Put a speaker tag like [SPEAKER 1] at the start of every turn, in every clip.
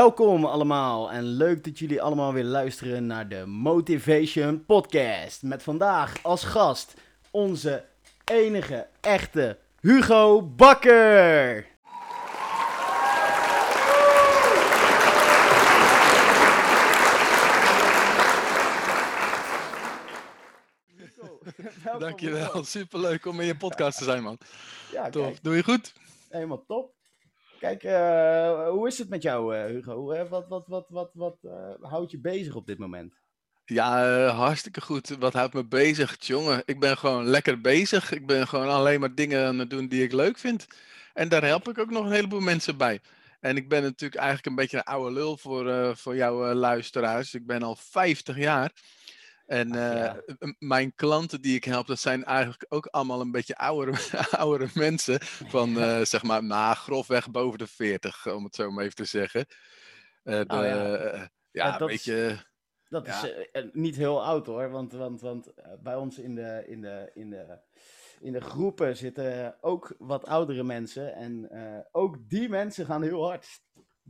[SPEAKER 1] Welkom allemaal en leuk dat jullie allemaal weer luisteren naar de Motivation Podcast. Met vandaag als gast onze enige echte Hugo Bakker.
[SPEAKER 2] Dankjewel, superleuk om in je podcast te zijn man.
[SPEAKER 1] Ja,
[SPEAKER 2] Tof,
[SPEAKER 1] kijk,
[SPEAKER 2] doe je goed?
[SPEAKER 1] helemaal top. Kijk, eh, hoe is het met jou, eh, Hugo? Eh, wat wat, wat, wat, wat eh, houdt je bezig op dit moment?
[SPEAKER 2] Ja, eh, hartstikke goed. Wat houdt me bezig? Jongen, ik ben gewoon lekker bezig. Ik ben gewoon alleen maar dingen aan het doen die ik leuk vind. En daar help ik ook nog een heleboel mensen bij. En ik ben natuurlijk eigenlijk een beetje een oude lul voor, eh, voor jouw eh, luisteraars. Ik ben al 50 jaar. En
[SPEAKER 1] Ach,
[SPEAKER 2] eh,
[SPEAKER 1] ja.
[SPEAKER 2] mijn klanten die ik help, dat zijn eigenlijk ook allemaal een beetje oudere, oudere mensen. Van eh, zeg maar, nou, grofweg boven de 40, om het zo maar even te zeggen. En,
[SPEAKER 1] Nou ja.
[SPEAKER 2] eh,
[SPEAKER 1] Ja,
[SPEAKER 2] ja,
[SPEAKER 1] dat
[SPEAKER 2] weet
[SPEAKER 1] is-. Dat is
[SPEAKER 2] Ja.
[SPEAKER 1] eh, eh, niet heel oud hoor, want, want, want eh, bij ons in de, in, de, in, de, in de groepen zitten ook wat oudere mensen. En eh, ook die mensen gaan heel hard.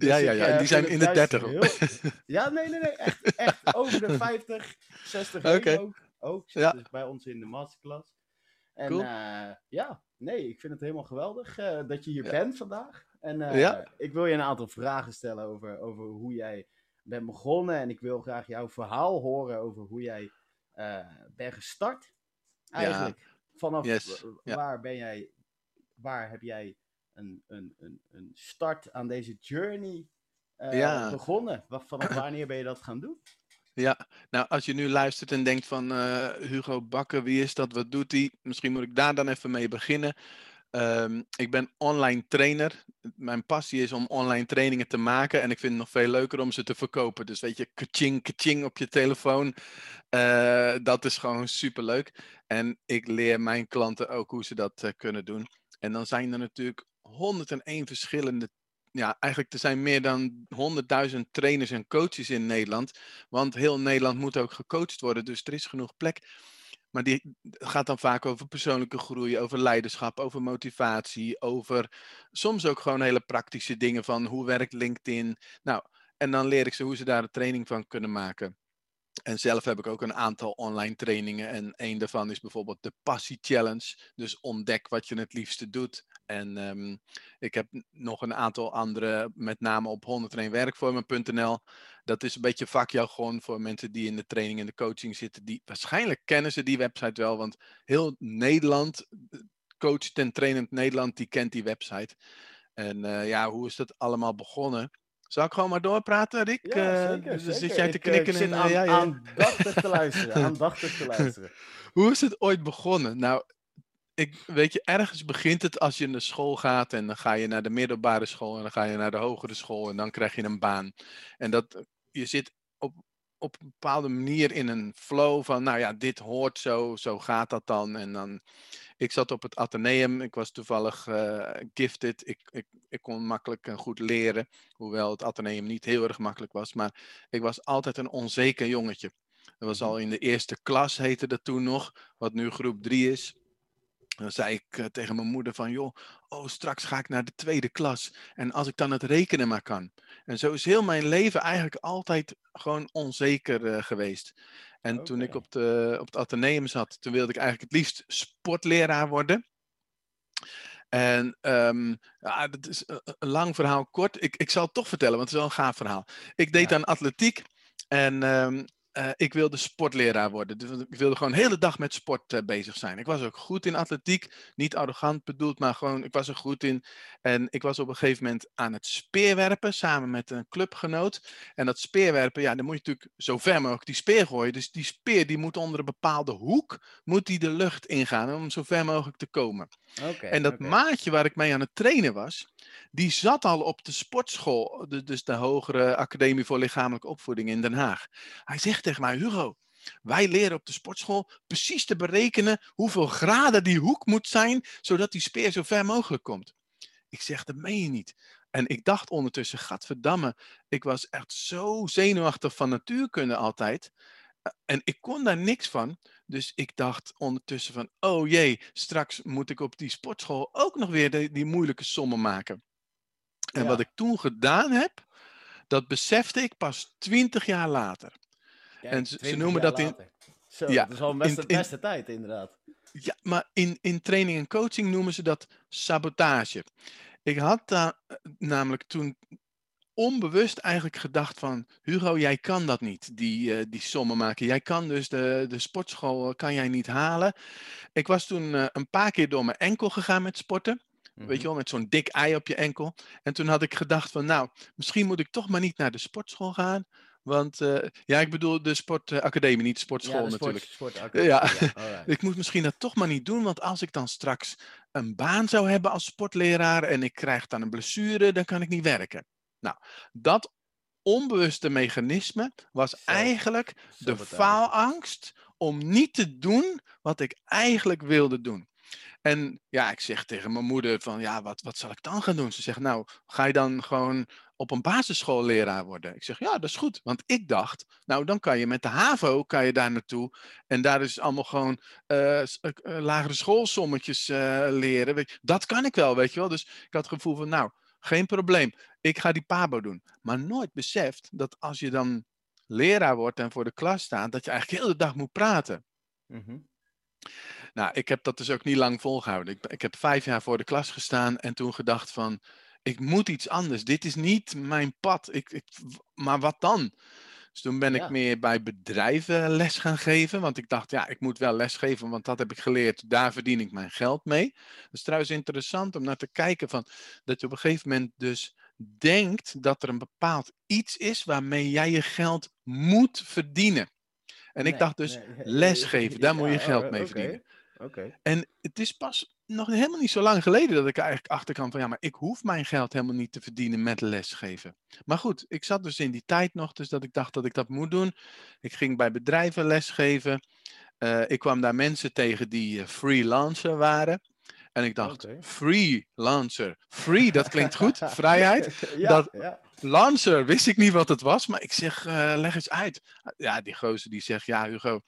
[SPEAKER 1] Dus
[SPEAKER 2] Ja, ja, ja, en
[SPEAKER 1] eh,
[SPEAKER 2] die zijn in de
[SPEAKER 1] juist
[SPEAKER 2] 30
[SPEAKER 1] heel- Ja, nee, nee, nee, echt, echt over de 50, 60
[SPEAKER 2] Oké.
[SPEAKER 1] heen ook. Ook zit
[SPEAKER 2] Ja.
[SPEAKER 1] dus bij ons in de masterclass. En
[SPEAKER 2] Cool.
[SPEAKER 1] eh, ja, nee, ik vind het helemaal geweldig eh, dat je hier
[SPEAKER 2] Ja.
[SPEAKER 1] bent vandaag. En
[SPEAKER 2] Ja.
[SPEAKER 1] ik wil je een aantal vragen stellen over, over hoe jij bent begonnen. En ik wil graag jouw verhaal horen over hoe jij bent gestart. Eigenlijk. Vanaf
[SPEAKER 2] Yes, ja.
[SPEAKER 1] waar ben jij, waar heb jij een, een, een, een start aan deze journey eh,
[SPEAKER 2] Ja.
[SPEAKER 1] begonnen? Vanaf wanneer ben je dat gaan doen?
[SPEAKER 2] Ja, nou als je nu luistert en denkt van eh, Hugo Bakker, wie is dat, wat doet hij? Misschien moet ik daar dan even mee beginnen. Ehm, ik ben online trainer. Mijn passie is om online trainingen te maken en ik vind het nog veel leuker om ze te verkopen. Dus weet je, kaching, kaching op je telefoon. eh, dat is gewoon superleuk. En ik leer mijn klanten ook hoe ze dat kunnen doen. En dan zijn er natuurlijk 101 verschillende ja, eigenlijk er zijn meer dan 100.000 trainers en coaches in Nederland. Want heel Nederland moet ook gecoacht worden, dus er is genoeg plek. Maar die gaat dan vaak over persoonlijke groei, over leiderschap, over motivatie, over soms ook gewoon hele praktische dingen van hoe werkt LinkedIn. Nou, en dan leer ik ze hoe ze daar een training van kunnen maken. En zelf heb ik ook een aantal online trainingen. En een daarvan is bijvoorbeeld de Passie Challenge. Dus ontdek wat je het liefste doet. En ehm, ik heb nog een aantal andere, met name op 101werkvormen.nl. Dat is een beetje vakjargon voor mensen die in de training en de coaching zitten. Die, waarschijnlijk kennen ze die website wel, want heel Nederland, coach en trainend Nederland, die kent die website. En eh, ja, hoe is dat allemaal begonnen? Zal ik gewoon maar doorpraten, Rick?
[SPEAKER 1] Ja,
[SPEAKER 2] Eh, dus
[SPEAKER 1] zeker.
[SPEAKER 2] Zit jij te
[SPEAKER 1] eh,
[SPEAKER 2] knikken?
[SPEAKER 1] ik
[SPEAKER 2] en,
[SPEAKER 1] aan,
[SPEAKER 2] ja, ja.
[SPEAKER 1] aandachtig te luisteren. Aandachtig te luisteren.
[SPEAKER 2] Hoe is het ooit begonnen? Nou, ik, weet je, ergens begint het als je naar school gaat en dan ga je naar de middelbare school en dan ga je naar de hogere school en dan krijg je een baan. En dat, je zit op, op een bepaalde manier in een flow van, nou ja, dit hoort zo, zo gaat dat dan. En dan, ik zat op het ateneum, ik was toevallig eh, gifted, ik, ik, ik kon makkelijk en goed leren, hoewel het ateneum niet heel erg makkelijk was, maar ik was altijd een onzeker jongetje. Dat was al in de eerste klas, heette dat toen nog, wat nu groep 3 is. Dan zei ik eh, tegen mijn moeder van, joh, oh, straks ga ik naar de tweede klas. En als ik dan het rekenen maar kan. En zo is heel mijn leven eigenlijk altijd gewoon onzeker eh, geweest. En toen ik op, de, op het ateneum zat, toen wilde ik eigenlijk het liefst sportleraar worden. En ehm, ja, dat is een, een lang verhaal kort. Ik, ik zal het toch vertellen, want het is wel een gaaf verhaal. Ik deed
[SPEAKER 1] Ja.
[SPEAKER 2] aan atletiek en ehm, eh, ik wilde sportleraar worden. Dus ik wilde gewoon de hele dag met sport eh, bezig zijn. Ik was ook goed in atletiek. Niet arrogant bedoeld, maar gewoon, ik was er goed in. En ik was op een gegeven moment aan het speerwerpen samen met een clubgenoot. En dat speerwerpen, ja, dan moet je natuurlijk zo ver mogelijk die speer gooien. Dus die speer die moet onder een bepaalde hoek, moet die de lucht ingaan om zo ver mogelijk te komen.
[SPEAKER 1] Oké.
[SPEAKER 2] En dat maatje waar ik mee aan het trainen was, die zat al op de sportschool, dus de Hogere Academie voor Lichamelijke Opvoeding in Den Haag. Hij zegt tegen mij, Hugo, wij leren op de sportschool precies te berekenen hoeveel graden die hoek moet zijn, zodat die speer zo ver mogelijk komt. Ik zeg, dat meen je niet. En ik dacht ondertussen, gadverdamme, ik was echt zo zenuwachtig van natuurkunde altijd. en ik kon daar niks van. Dus ik dacht ondertussen van, oh jee, straks moet ik op die sportschool ook nog weer die, die moeilijke sommen maken. En
[SPEAKER 1] Ja.
[SPEAKER 2] wat ik toen gedaan heb, dat besefte ik pas twintig jaar later. En ze- ze
[SPEAKER 1] 20
[SPEAKER 2] noemen dat in-.
[SPEAKER 1] Zo,
[SPEAKER 2] Ja,
[SPEAKER 1] dat is al beste,
[SPEAKER 2] in- in-
[SPEAKER 1] beste tijd, inderdaad.
[SPEAKER 2] Ja, maar in, in training en coaching noemen ze dat sabotage. Ik had daar namelijk toen onbewust eigenlijk gedacht van... Hugo, jij kan dat niet, die, eh, die sommen maken. Jij kan dus de, de sportschool eh, kan jij niet halen. Ik was toen eh, een paar keer door mijn enkel gegaan met sporten. Weet je
[SPEAKER 1] Mhm.
[SPEAKER 2] wel, met zo'n dik ei op je enkel. En toen had ik gedacht van, nou, misschien moet ik toch maar niet naar de sportschool gaan. Want, eh, ja, ik bedoel de sportacademie, niet de sportschool
[SPEAKER 1] ja, de sport,
[SPEAKER 2] natuurlijk. Ja.
[SPEAKER 1] alright.
[SPEAKER 2] Ik moet misschien dat toch maar niet doen, want als ik dan straks een baan zou hebben als sportleraar en ik krijg dan een blessure, dan kan ik niet werken. Nou, dat onbewuste mechanisme was
[SPEAKER 1] Zo,
[SPEAKER 2] eigenlijk de faalangst om niet te doen wat ik eigenlijk wilde doen. En ja, ik zeg tegen mijn moeder van, ja, wat, wat zal ik dan gaan doen? Ze zegt, nou, ga je dan gewoon op een basisschoolleraar worden? Ik zeg, ja, dat is goed. Want ik dacht, nou, dan kan je met de HAVO, kan je daar naartoe. En daar is allemaal gewoon eh, eh, eh, lagere schoolsommetjes eh, leren. Weet je, dat kan ik wel, weet je wel. Dus ik had het gevoel van, nou, geen probleem. Ik ga die PABO doen. Maar nooit beseft dat als je dan leraar wordt en voor de klas staat, dat je eigenlijk heel de dag moet praten.
[SPEAKER 1] Mhm.
[SPEAKER 2] Nou, ik heb dat dus ook niet lang volgehouden. Ik, ik heb vijf jaar voor de klas gestaan en toen gedacht van, ik moet iets anders. Dit is niet mijn pad. Ik, ik, maar wat dan? Dus toen ben
[SPEAKER 1] Ja.
[SPEAKER 2] ik meer bij bedrijven les gaan geven. Want ik dacht, ja, ik moet wel les geven, want dat heb ik geleerd. Daar verdien ik mijn geld mee. Dat is trouwens interessant om naar te kijken van, dat je op een gegeven moment dus denkt dat er een bepaald iets is waarmee jij je geld moet verdienen. En ik dacht dus,
[SPEAKER 1] nee,
[SPEAKER 2] lesgeven, daar moet je geld mee verdienen.
[SPEAKER 1] Oké.
[SPEAKER 2] En het is pas nog helemaal niet zo lang geleden dat ik er eigenlijk achter kan van ja, maar ik hoef mijn geld helemaal niet te verdienen met lesgeven. Maar goed, ik zat dus in die tijd nog, dus dat ik dacht dat ik dat moet doen. Ik ging bij bedrijven lesgeven. Eh, ik kwam daar mensen tegen die eh, freelancer waren. En ik dacht, freelancer. Free, dat klinkt goed. Vrijheid.
[SPEAKER 1] ja,
[SPEAKER 2] dat-
[SPEAKER 1] ja.
[SPEAKER 2] Lancer, wist ik niet wat het was, maar ik zeg, eh, leg eens uit. Ja, die gozer die zegt, ja Hugo,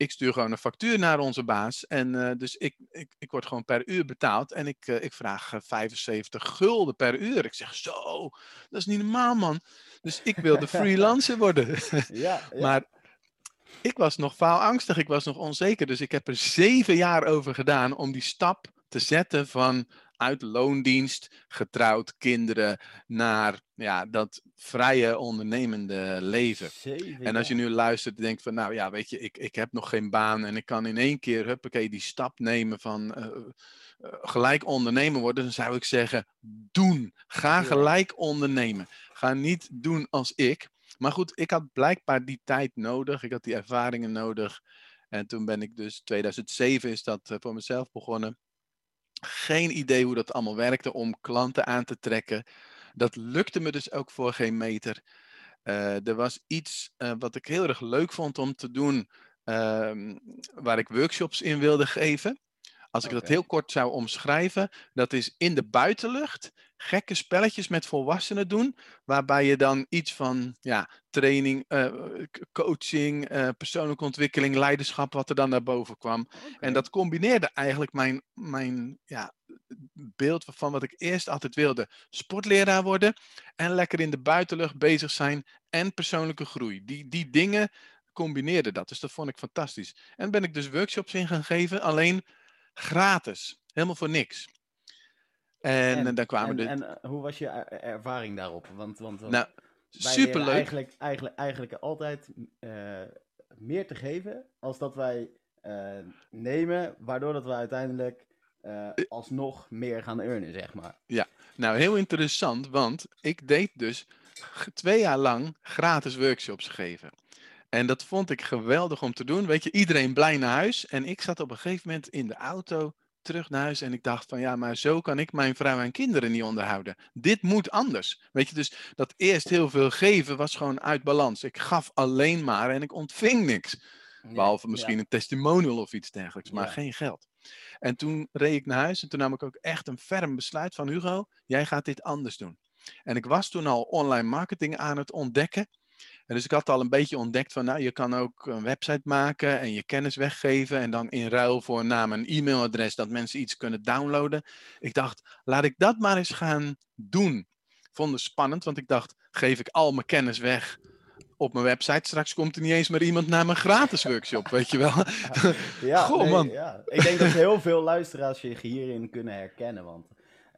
[SPEAKER 2] ik stuur gewoon een factuur naar onze baas. En eh, dus ik, ik, ik word gewoon per uur betaald. En ik, eh, ik vraag eh, 75 gulden per uur. Ik zeg, zo, dat is niet normaal man. Dus ik wilde freelancer worden.
[SPEAKER 1] ja, ja.
[SPEAKER 2] Maar ik was nog faalangstig, ik was nog onzeker. Dus ik heb er zeven jaar over gedaan om die stap te zetten van uit loondienst, getrouwd, kinderen, naar ja, dat vrije ondernemende leven.
[SPEAKER 1] Zeven
[SPEAKER 2] En als je nu luistert en denkt van, nou ja, weet je, ik, ik heb nog geen baan en ik kan in één keer, huppakee, die stap nemen van eh, eh, gelijk ondernemer worden, dan zou ik zeggen, doen. Ga gelijk ondernemen. Ga niet doen als ik. Maar goed, ik had blijkbaar die tijd nodig, ik had die ervaringen nodig. En toen ben ik dus, 2007 is dat eh, voor mezelf begonnen. Geen idee hoe dat allemaal werkte om klanten aan te trekken. Dat lukte me dus ook voor geen meter. Eh, er was iets eh, wat ik heel erg leuk vond om te doen, ehm, waar ik workshops in wilde geven. Als ik dat heel kort zou omschrijven, dat is in de buitenlucht gekke spelletjes met volwassenen doen, waarbij je dan iets van ja, training, eh, coaching, eh, persoonlijke ontwikkeling, leiderschap, wat er dan naar boven kwam. En dat combineerde eigenlijk mijn, mijn ja, beeld van wat ik eerst altijd wilde. Sportleraar worden en lekker in de buitenlucht bezig zijn en persoonlijke groei. Die, die dingen combineerden dat. Dus dat vond ik fantastisch. En ben ik dus workshops in gaan geven, alleen gratis. Helemaal voor niks. En, eh, dan kwamen
[SPEAKER 1] en,
[SPEAKER 2] de...
[SPEAKER 1] en eh, hoe was je er- ervaring daarop? Want, want,
[SPEAKER 2] nou, superleuk.
[SPEAKER 1] Eigenlijk, eigenlijk, eigenlijk altijd eh, meer te geven als dat wij eh, nemen, waardoor dat we uiteindelijk eh, alsnog meer gaan earnen, zeg maar.
[SPEAKER 2] Nou, heel interessant, want ik deed dus twee jaar lang gratis workshops geven. En dat vond ik geweldig om te doen. Weet je, iedereen blij naar huis. En ik zat op een gegeven moment in de auto terug naar huis en ik dacht van ja, maar zo kan ik mijn vrouw en kinderen niet onderhouden. Dit moet anders. Weet je, dus dat eerst heel veel geven was gewoon uit balans. Ik gaf alleen maar en ik ontving niks. Behalve
[SPEAKER 1] ja.
[SPEAKER 2] misschien een testimonial of iets dergelijks, maar
[SPEAKER 1] Ja.
[SPEAKER 2] geen geld. En toen reed ik naar huis en toen nam ik ook echt een ferm besluit van Hugo, jij gaat dit anders doen. En ik was toen al online marketing aan het ontdekken. En dus ik had al een beetje ontdekt van, nou, je kan ook een website maken en je kennis weggeven en dan in ruil voor naam en e-mailadres dat mensen iets kunnen downloaden. Ik dacht, laat ik dat maar eens gaan doen. Vond het spannend, want ik dacht, geef ik al mijn kennis weg op mijn website. Straks komt er niet eens meer iemand naar mijn gratis workshop, weet je wel.
[SPEAKER 1] Ja,
[SPEAKER 2] Goh,
[SPEAKER 1] nee,
[SPEAKER 2] man.
[SPEAKER 1] ja. Ik denk dat heel veel luisteraars zich hierin kunnen herkennen. Want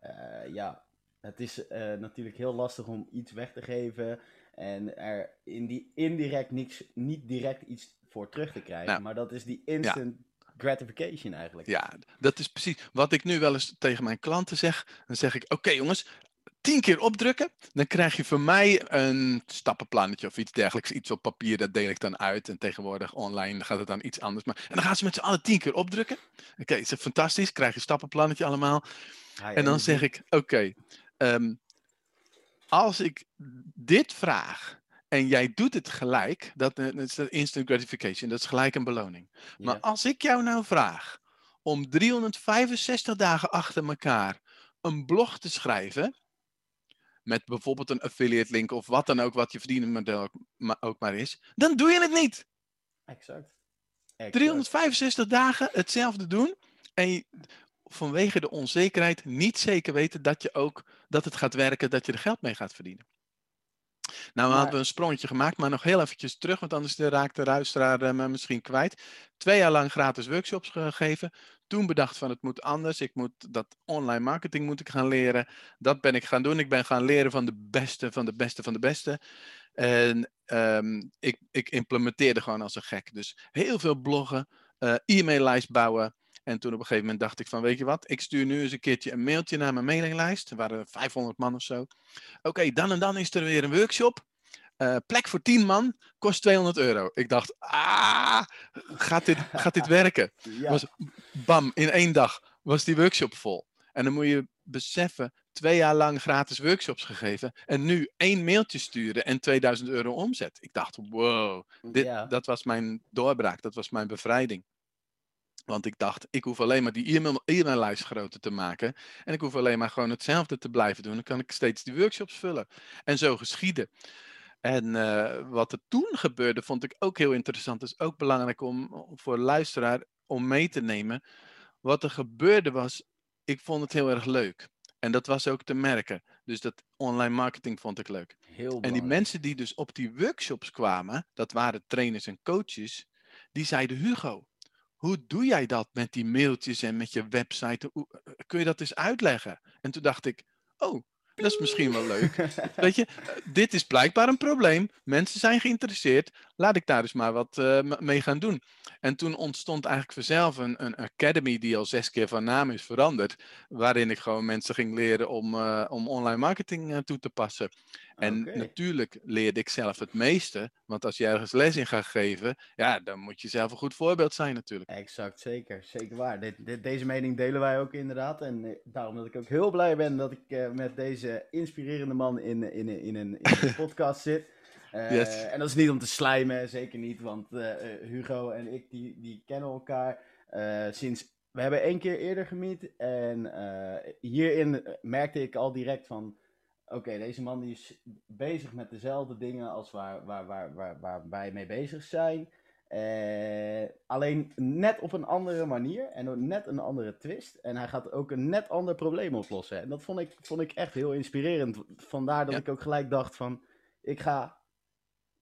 [SPEAKER 1] eh, ja, het is eh, natuurlijk heel lastig om iets weg te geven. En er in die indirect niks, niet direct iets voor terug te krijgen.
[SPEAKER 2] Nou,
[SPEAKER 1] maar dat is die instant gratification eigenlijk.
[SPEAKER 2] Ja, dat is precies wat ik nu wel eens tegen mijn klanten zeg. Dan zeg ik, oké jongens, tien keer opdrukken. Dan krijg je van mij een stappenplannetje of iets dergelijks. Iets op papier, dat deel ik dan uit. En tegenwoordig online gaat het dan iets anders. Maar, en dan gaan ze met z'n allen tien keer opdrukken. Oké, is het fantastisch. Krijg je een stappenplannetje allemaal.
[SPEAKER 1] High
[SPEAKER 2] En dan zeg ik, oké, ehm, als ik dit vraag en jij doet het gelijk, dat, eh, dat is instant gratification, dat is gelijk een beloning. Maar als ik jou nou vraag om 365 dagen achter elkaar een blog te schrijven, met bijvoorbeeld een affiliate link of wat dan ook, wat je verdienmodel ook ma- ook maar is, dan doe je het niet.
[SPEAKER 1] Exact. Exact.
[SPEAKER 2] 365 dagen hetzelfde doen en je, vanwege de onzekerheid niet zeker weten dat, je ook, dat het gaat werken, dat je er geld mee gaat verdienen. Nou, we hadden een sprongetje gemaakt, maar nog heel eventjes terug, want anders raakt de luisteraar eh, me misschien kwijt. Twee jaar lang gratis workshops gegeven. Toen bedacht van het moet anders. Ik moet dat online marketing moet ik gaan leren. Dat ben ik gaan doen. Ik ben gaan leren van de beste, van de beste, van de beste. En ehm, ik, ik implementeerde gewoon als een gek. Dus heel veel bloggen, eh, e-maillijst bouwen. En toen op een gegeven moment dacht ik van, weet je wat, ik stuur nu eens een keertje een mailtje naar mijn mailinglijst. Er waren 500 man of zo. Oké, dan en dan is er weer een workshop. Eh, plek voor 10 man, kost 200 euro. Ik dacht, ah, gaat dit, gaat dit werken?
[SPEAKER 1] Ja.
[SPEAKER 2] Was, bam, in één dag was die workshop vol. En dan moet je beseffen, twee jaar lang gratis workshops gegeven. En nu één mailtje sturen en 2000 euro omzet. Ik dacht, wow, dit,
[SPEAKER 1] ja.
[SPEAKER 2] dat was mijn doorbraak, dat was mijn bevrijding. Want ik dacht, ik hoef alleen maar die e-mail- e-maillijst groter te maken. En ik hoef alleen maar gewoon hetzelfde te blijven doen. Dan kan ik steeds die workshops vullen. En zo geschieden. En eh, wat er toen gebeurde, vond ik ook heel interessant. Is ook belangrijk om voor luisteraar om mee te nemen. Wat er gebeurde was, ik vond het heel erg leuk. En dat was ook te merken. Dus dat online marketing vond ik leuk.
[SPEAKER 1] Heel
[SPEAKER 2] En die mensen die dus op die workshops kwamen, dat waren trainers en coaches, die zeiden: Hugo, hoe doe jij dat met die mailtjes en met je website? Hoe- eh, kun je dat eens uitleggen? En toen dacht ik: Oh, dat is misschien wel leuk. Weet je, eh, dit is blijkbaar een probleem. Mensen zijn geïnteresseerd. Laat ik daar dus maar wat eh, mee gaan doen. En toen ontstond eigenlijk vanzelf een, een academy die al zes keer van naam is veranderd. Waarin ik gewoon mensen ging leren om, eh, om online marketing eh, toe te passen. En natuurlijk leerde ik zelf het meeste. Want als je ergens les in gaat geven, ja, dan moet je zelf een goed voorbeeld zijn natuurlijk.
[SPEAKER 1] Exact, zeker. Zeker waar. Dit, dit- deze mening delen wij ook inderdaad. En eh, daarom dat ik ook heel blij ben dat ik eh, met deze inspirerende man in, in, in, een, in een podcast zit. Eh,
[SPEAKER 2] Yes.
[SPEAKER 1] En dat is niet om te slijmen, zeker niet. Want Hugo en ik die, die kennen elkaar sinds... We hebben één keer eerder gemiet. En hierin merkte ik al direct van... Oké, deze man die is bezig met dezelfde dingen als waar, waar, waar, waar, waar wij mee bezig zijn. Eh, alleen net op een andere manier en net een andere twist. En hij gaat ook een net ander probleem oplossen. En dat vond ik, vond ik echt heel inspirerend. Vandaar dat
[SPEAKER 2] Ja.
[SPEAKER 1] ik ook gelijk dacht van, ik ga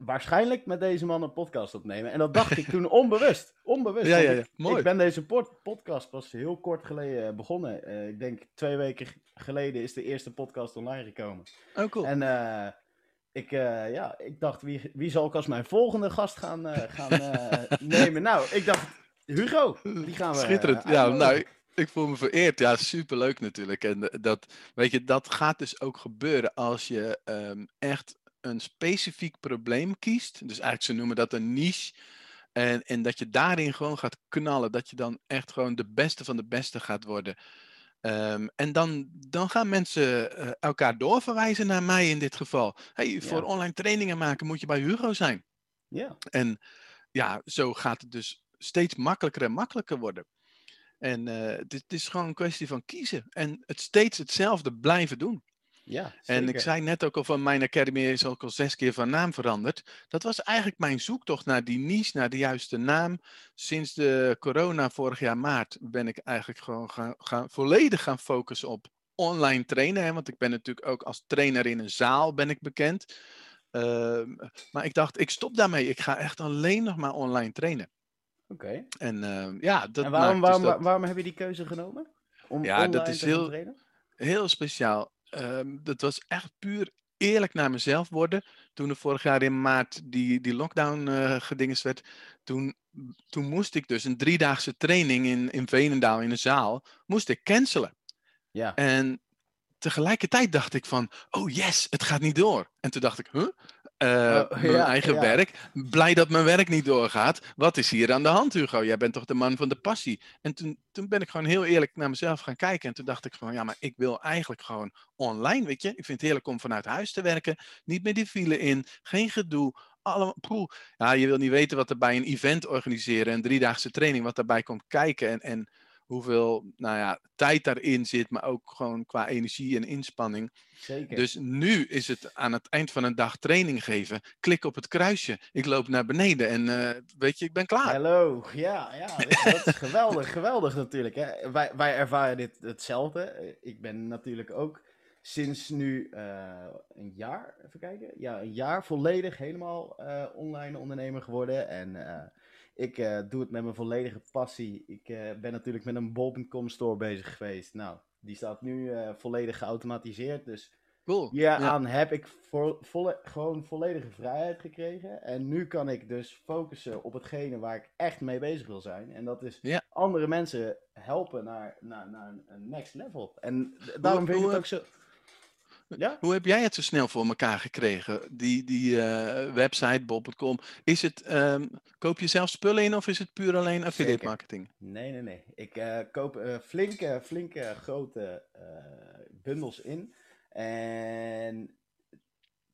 [SPEAKER 1] waarschijnlijk met deze man een podcast opnemen. En dat dacht ik toen onbewust. Onbewust.
[SPEAKER 2] Ja,
[SPEAKER 1] want
[SPEAKER 2] ja,
[SPEAKER 1] ik-
[SPEAKER 2] ja. Mooi.
[SPEAKER 1] Ik ben deze pod- podcast pas heel kort geleden begonnen. Eh, ik denk twee weken geleden is de eerste podcast online gekomen.
[SPEAKER 2] Oh, cool.
[SPEAKER 1] En eh, ik, eh, ja, ik dacht, wie, wie zal ik als mijn volgende gast gaan, eh, gaan eh, nemen? Nou, ik dacht, Hugo, die gaan we
[SPEAKER 2] Schitterend.
[SPEAKER 1] eh,
[SPEAKER 2] ja, nou, ik, voel me vereerd. Ja, superleuk natuurlijk. En eh, dat, weet je, dat gaat dus ook gebeuren als je ehm, echt een specifiek probleem kiest. Dus eigenlijk, ze noemen dat een niche. En, en dat je daarin gewoon gaat knallen. Dat je dan echt gewoon de beste van de beste gaat worden. Ehm, en dan, dan gaan mensen eh, elkaar doorverwijzen naar mij in dit geval. Hey, voor online trainingen maken moet je bij Hugo zijn.
[SPEAKER 1] Ja,
[SPEAKER 2] En ja, zo gaat het dus steeds makkelijker en makkelijker worden. En het, is- het is gewoon een kwestie van kiezen. En het steeds hetzelfde blijven doen.
[SPEAKER 1] Ja,
[SPEAKER 2] En ik zei net ook al van mijn academy is ook al zes keer van naam veranderd. Dat was eigenlijk mijn zoektocht naar die niche, naar de juiste naam. Sinds de corona vorig jaar maart ben ik eigenlijk gewoon gaan, gaan, volledig gaan focussen op online trainen. Hè, want ik ben natuurlijk ook als trainer in een zaal ben ik bekend. Ehm, maar ik dacht, ik stop daarmee. Ik ga echt alleen nog maar online trainen.
[SPEAKER 1] Oké.
[SPEAKER 2] En ehm, ja, dat
[SPEAKER 1] En waarom,
[SPEAKER 2] maakt dus
[SPEAKER 1] waarom,
[SPEAKER 2] dat-
[SPEAKER 1] waarom heb je die keuze genomen? Om
[SPEAKER 2] Ja, dat is heel-
[SPEAKER 1] trainen?
[SPEAKER 2] heel speciaal. Ehm, dat was echt puur eerlijk naar mezelf worden. Toen er vorig jaar in maart die, die lockdown eh gedingest werd, toen, toen moest ik dus een driedaagse training in, in Veenendaal in een zaal, moest ik cancelen.
[SPEAKER 1] Ja.
[SPEAKER 2] En tegelijkertijd dacht ik van, oh yes, het gaat niet door. En toen dacht ik, huh?
[SPEAKER 1] Oh,
[SPEAKER 2] mijn
[SPEAKER 1] ja,
[SPEAKER 2] eigen
[SPEAKER 1] ja.
[SPEAKER 2] werk. Blij dat mijn werk niet doorgaat. Wat is hier aan de hand, Hugo? Jij bent toch de man van de passie? En toen, toen ben ik gewoon heel eerlijk naar mezelf gaan kijken. En toen dacht ik van, ja, maar ik wil eigenlijk gewoon online, weet je. Ik vind het heerlijk om vanuit huis te werken. Niet meer die file in. Geen gedoe. Allemaal, poeh. Ja, je wil niet weten wat er bij een event organiseren. Een driedaagse training, wat daarbij komt kijken. En, en hoeveel nou ja, tijd daarin zit. Maar ook gewoon qua energie en inspanning.
[SPEAKER 1] Zeker.
[SPEAKER 2] Dus nu is het aan het eind van een dag training geven. Klik op het kruisje. Ik loop naar beneden en eh, weet je, ik ben klaar.
[SPEAKER 1] Hallo, ja, ja dat, dat is geweldig, geweldig natuurlijk. Hè. Wij, wij ervaren dit hetzelfde. Ik ben natuurlijk ook sinds nu eh, een jaar, even kijken, ja, een jaar volledig helemaal eh, online ondernemer geworden. En ik eh, doe het met mijn volledige passie. Ik eh, ben natuurlijk met een bol.com store bezig geweest. Nou, die staat nu eh, volledig geautomatiseerd, dus
[SPEAKER 2] Cool.
[SPEAKER 1] Hieraan heb ik vo- volle- gewoon volledige vrijheid gekregen. En nu kan ik dus focussen op hetgene waar ik echt mee bezig wil zijn. En dat is
[SPEAKER 2] Ja.
[SPEAKER 1] andere mensen helpen naar, naar, naar een- next level. En daarom vind ik het ook zo... Ja?
[SPEAKER 2] Hoe heb jij het zo snel voor elkaar gekregen? Die, die eh, website, bol.com. Is het, ehm, koop je zelf spullen in of is het puur alleen affiliate
[SPEAKER 1] Zeker.
[SPEAKER 2] marketing?
[SPEAKER 1] Nee, nee, nee. Ik eh, koop eh, flinke, flinke grote bundels in. En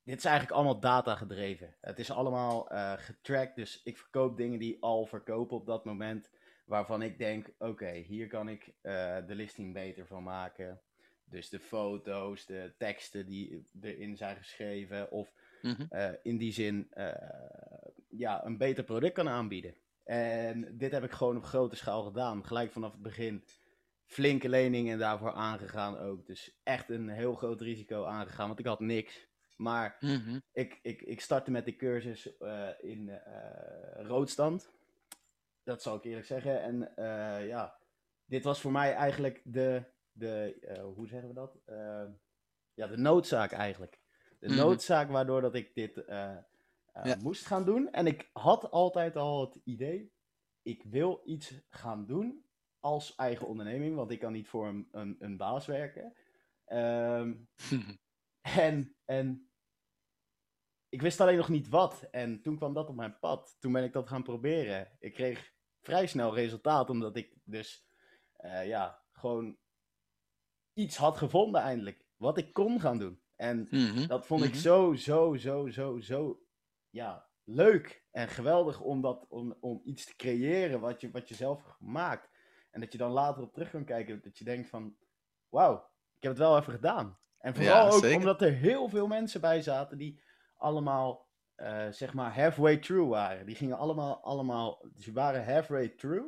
[SPEAKER 1] dit is eigenlijk allemaal data gedreven. Het is allemaal getracked. Dus ik verkoop dingen die al verkopen op dat moment. Waarvan ik denk, oké, hier kan ik de listing beter van maken. Dus de foto's, de teksten die erin zijn geschreven. Of
[SPEAKER 2] Mhm.
[SPEAKER 1] eh, in die zin eh, ja, een beter product kan aanbieden. En dit heb ik gewoon op grote schaal gedaan. Gelijk vanaf het begin flinke leningen daarvoor aangegaan ook. Dus echt een heel groot risico aangegaan, want ik had niks. Maar
[SPEAKER 2] Mhm.
[SPEAKER 1] ik, ik, ik startte met die cursus eh, in roodstand. Dat zal ik eerlijk zeggen. En ja, dit was voor mij eigenlijk de, de eh, hoe zeggen we dat? Eh, ja, de noodzaak eigenlijk. De
[SPEAKER 2] Mhm.
[SPEAKER 1] noodzaak waardoor dat ik dit eh,
[SPEAKER 2] Ja.
[SPEAKER 1] moest gaan doen. En ik had altijd al het idee, ik wil iets gaan doen als eigen onderneming, want ik kan niet voor een, een, een baas werken. Ehm, en, en ik wist alleen nog niet wat. En toen kwam dat op mijn pad. Toen ben ik dat gaan proberen. Ik kreeg vrij snel resultaat, omdat ik dus ja, gewoon iets had gevonden eindelijk. Wat ik kon gaan doen. En
[SPEAKER 2] Mhm.
[SPEAKER 1] dat vond ik
[SPEAKER 2] Mhm.
[SPEAKER 1] zo, zo, zo, zo, zo ja, leuk en geweldig om, dat, om, om iets te creëren wat je, wat je zelf gemaakt. En dat je dan later op terug kan kijken, dat je denkt van, wauw, ik heb het wel even gedaan. En vooral
[SPEAKER 2] Ja,
[SPEAKER 1] ook
[SPEAKER 2] zeker.
[SPEAKER 1] omdat er heel veel mensen bij zaten die allemaal, eh, zeg maar, halfway through waren. Die gingen allemaal, allemaal, die waren halfway through.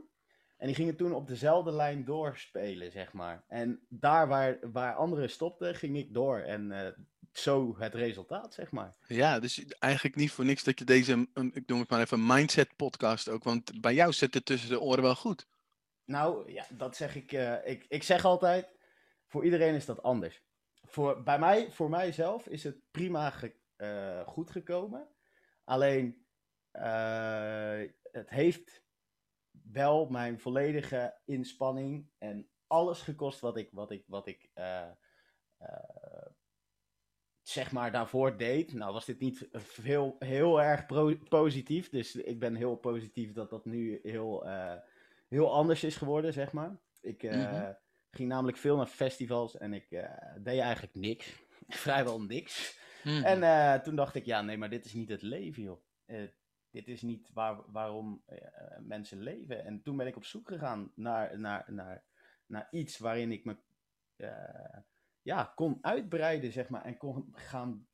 [SPEAKER 1] En die gingen toen op dezelfde lijn doorspelen, zeg maar. En daar waar, waar anderen stopten, ging ik door. En eh, zo het resultaat, zeg maar.
[SPEAKER 2] Ja, dus eigenlijk niet voor niks dat je deze, een- ik noem het maar even, mindset podcast ook. Want bij jou zit het tussen de oren wel goed.
[SPEAKER 1] Nou, ja, dat zeg ik, eh, ik. Ik zeg altijd, voor iedereen is dat anders. Voor, bij mij, voor mijzelf is het prima ge- eh, goed gekomen. Alleen, het heeft wel mijn volledige inspanning en alles gekost wat ik, wat ik, wat ik eh, eh, zeg maar daarvoor deed. Nou was dit niet veel, heel erg positief, dus ik ben heel positief dat dat nu heel, eh, heel anders is geworden, zeg maar. Ik
[SPEAKER 2] Mhm.
[SPEAKER 1] ging namelijk veel naar festivals en ik deed eigenlijk niks. Vrijwel niks.
[SPEAKER 2] Mhm.
[SPEAKER 1] En toen dacht ik, ja, nee, maar dit is niet het leven, joh. Eh, dit is niet waar, waarom eh, mensen leven. En toen ben ik op zoek gegaan naar, naar, naar, naar iets waarin ik me, eh, ja, kon uitbreiden, zeg maar, en kon gaan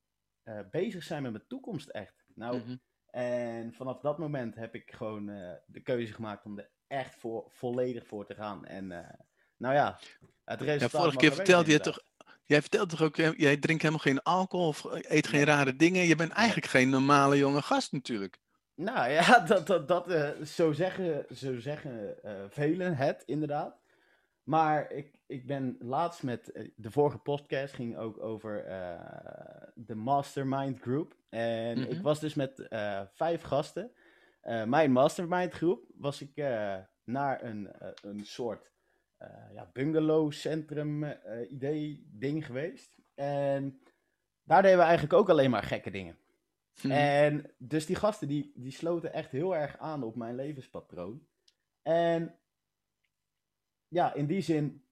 [SPEAKER 1] eh, bezig zijn met mijn toekomst echt. Nou,
[SPEAKER 2] Mhm.
[SPEAKER 1] en vanaf dat moment heb ik gewoon eh, de keuze gemaakt om er echt voor, volledig voor te gaan. En eh, nou ja, het resultaat
[SPEAKER 2] Ja, vorige keer
[SPEAKER 1] er
[SPEAKER 2] vertelde je toch. Jij vertelt toch ook, jij jij drinkt helemaal geen alcohol of eet geen rare dingen. Je bent eigenlijk geen normale jonge gast natuurlijk.
[SPEAKER 1] Nou ja, dat, dat, dat, eh, zo zeggen, zo zeggen eh, velen het inderdaad. Maar ik, ik ben laatst met eh, de vorige podcast ging ook over de Mastermind Group. En
[SPEAKER 2] Mhm.
[SPEAKER 1] ik was dus met vijf gasten. Mijn Mastermind groep was ik naar een, een soort ja, bungalow centrum eh, idee ding geweest. En daar deden we eigenlijk ook alleen maar gekke dingen.
[SPEAKER 2] Mhm.
[SPEAKER 1] En dus die gasten die, die sloten echt heel erg aan op mijn levenspatroon. En ja, in die zin,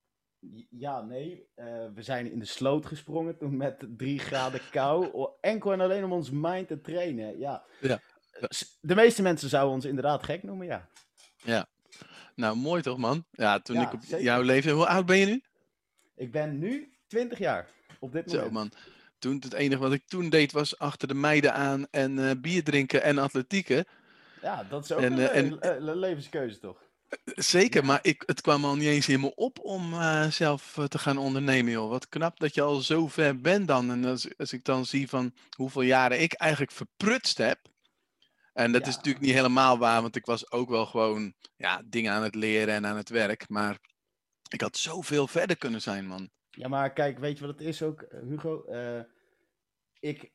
[SPEAKER 1] ja, nee. eh, we zijn in de sloot gesprongen toen met drie graden kou. Enkel en alleen om ons mind te trainen. Ja.
[SPEAKER 2] Ja.
[SPEAKER 1] S- De meeste mensen zouden ons inderdaad gek noemen, ja.
[SPEAKER 2] Nou, mooi toch, man? Ja, toen
[SPEAKER 1] Ja,
[SPEAKER 2] ik op
[SPEAKER 1] zeker.
[SPEAKER 2] jouw leven. Hoe oud ben je nu?
[SPEAKER 1] Ik ben nu 20 jaar op dit moment.
[SPEAKER 2] Zo, man. Toen het enige wat ik toen deed was achter de meiden aan en eh, bier drinken en atletieken.
[SPEAKER 1] Ja, dat is ook
[SPEAKER 2] En,
[SPEAKER 1] een,
[SPEAKER 2] eh, en-
[SPEAKER 1] eh, le- levenskeuze, toch?
[SPEAKER 2] Zeker, maar ik, het kwam al niet eens in me op om zelf te gaan ondernemen, joh. Wat knap dat je al zo ver bent dan. En als, als ik dan zie van hoeveel jaren ik eigenlijk verprutst heb. En dat is natuurlijk niet helemaal waar, want ik was ook wel gewoon ja, dingen aan het leren en aan het werk. Maar ik had zoveel verder kunnen zijn, man.
[SPEAKER 1] Ja, maar kijk, weet je wat het is ook, eh, Hugo? Eh, ik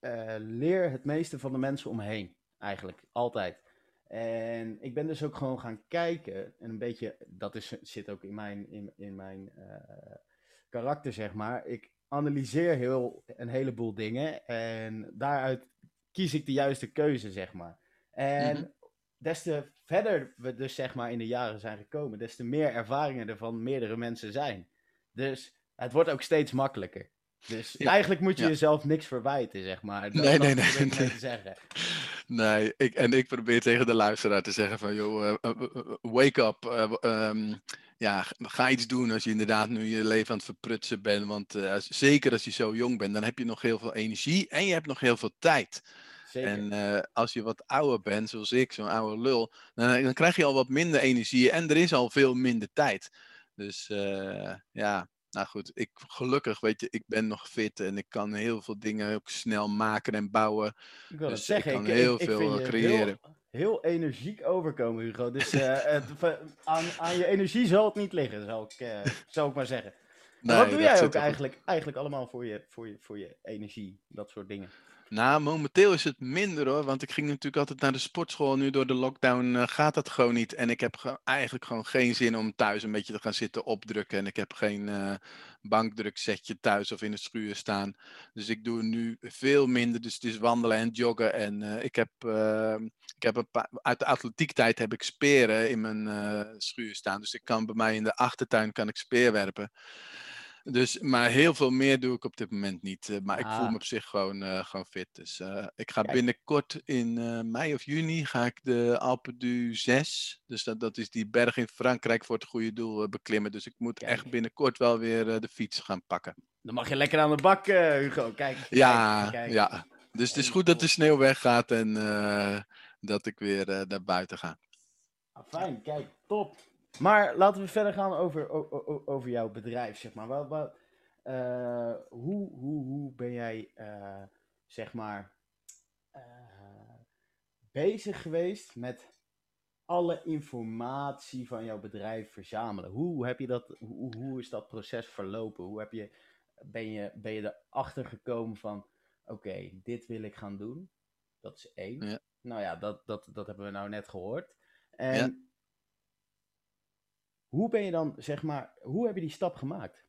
[SPEAKER 1] eh, leer het meeste van de mensen om me heen, eigenlijk, altijd. En ik ben dus ook gewoon gaan kijken, en een beetje, dat is, zit ook in mijn, in, in mijn karakter, zeg maar. Ik analyseer heel, een heleboel dingen en daaruit kies ik de juiste keuze, zeg maar. En
[SPEAKER 2] Mhm.
[SPEAKER 1] des te verder we dus, zeg maar, in de jaren zijn gekomen, des te meer ervaringen er van meerdere mensen zijn. Dus het wordt ook steeds makkelijker. Dus
[SPEAKER 2] Ja,
[SPEAKER 1] eigenlijk moet je
[SPEAKER 2] ja.
[SPEAKER 1] jezelf niks verwijten, zeg maar. Dat,
[SPEAKER 2] Nee, nee, nee,
[SPEAKER 1] te zeggen.
[SPEAKER 2] Nee, ik, en ik probeer tegen de luisteraar te zeggen van, joh, eh, eh, eh, wake up. ehm, ja, ga iets doen als je inderdaad nu je leven aan het verprutsen bent. Want als- zeker als je zo jong bent, dan heb je nog heel veel energie en je hebt nog heel veel tijd.
[SPEAKER 1] Zeker.
[SPEAKER 2] En als je wat ouder bent, zoals ik, zo'n oude lul, dan, dan krijg je al wat minder energie en er is al veel minder tijd. Dus eh, ja, nou goed, ik, gelukkig weet je, ik ben nog fit en ik kan heel veel dingen ook snel maken en bouwen.
[SPEAKER 1] ik wil
[SPEAKER 2] dus
[SPEAKER 1] zeggen,
[SPEAKER 2] ik kan
[SPEAKER 1] ik,
[SPEAKER 2] heel
[SPEAKER 1] ik,
[SPEAKER 2] veel, eh, creëren.
[SPEAKER 1] Heel, heel energiek overkomen, Hugo. Dus eh, het, aan, aan je energie zal het niet liggen, zal ik, eh, zal ik maar zeggen. En
[SPEAKER 2] Nee,
[SPEAKER 1] wat doe jij ook eigenlijk, eigenlijk allemaal voor je, voor, je, voor je energie, dat soort dingen?
[SPEAKER 2] Nou, momenteel is het minder hoor, want ik ging natuurlijk altijd naar de sportschool. Nu door de lockdown eh, gaat dat gewoon niet. En ik heb ge- eigenlijk gewoon geen zin om thuis een beetje te gaan zitten opdrukken. En ik heb geen eh bankdruksetje thuis of in de schuur staan. Dus ik doe nu veel minder. Dus het is wandelen en joggen. En eh, ik heb, eh, ik heb een paar, uit de atletiektijd heb ik speren in mijn schuur staan. Dus ik kan bij mij in de achtertuin kan ik speerwerpen. Dus, maar heel veel meer doe ik op dit moment niet. eh, maar ik voel
[SPEAKER 1] Ah.
[SPEAKER 2] me op zich gewoon, eh, gewoon fit. Dus eh, ik ga
[SPEAKER 1] Kijk.
[SPEAKER 2] binnenkort in mei of juni ga ik de Alpe du 6. Dus dat, dat is die berg in Frankrijk voor het goede doel beklimmen. Dus ik moet
[SPEAKER 1] Kijk.
[SPEAKER 2] echt binnenkort wel weer de fiets gaan pakken.
[SPEAKER 1] Dan mag je lekker aan de bak, Hugo. Kijk.
[SPEAKER 2] Ja,
[SPEAKER 1] kijk,
[SPEAKER 2] ja. Dus het is goed dat de sneeuw weggaat en dat ik weer naar buiten ga.
[SPEAKER 1] Ah, fijn, kijk, top. Maar laten we verder gaan over, over jouw bedrijf, zeg maar. Wat, wat, eh, hoe, hoe, hoe ben jij, eh, zeg maar, eh, bezig geweest met alle informatie van jouw bedrijf verzamelen? Hoe, heb je dat, hoe, hoe is dat proces verlopen? Hoe heb je, ben, je, ben je erachter gekomen van, oké, dit wil ik gaan doen? Dat is één.
[SPEAKER 2] Ja.
[SPEAKER 1] Nou ja, dat, dat, dat hebben we nou net gehoord. En
[SPEAKER 2] Ja.
[SPEAKER 1] Hoe ben je dan, zeg maar, hoe heb je die stap gemaakt?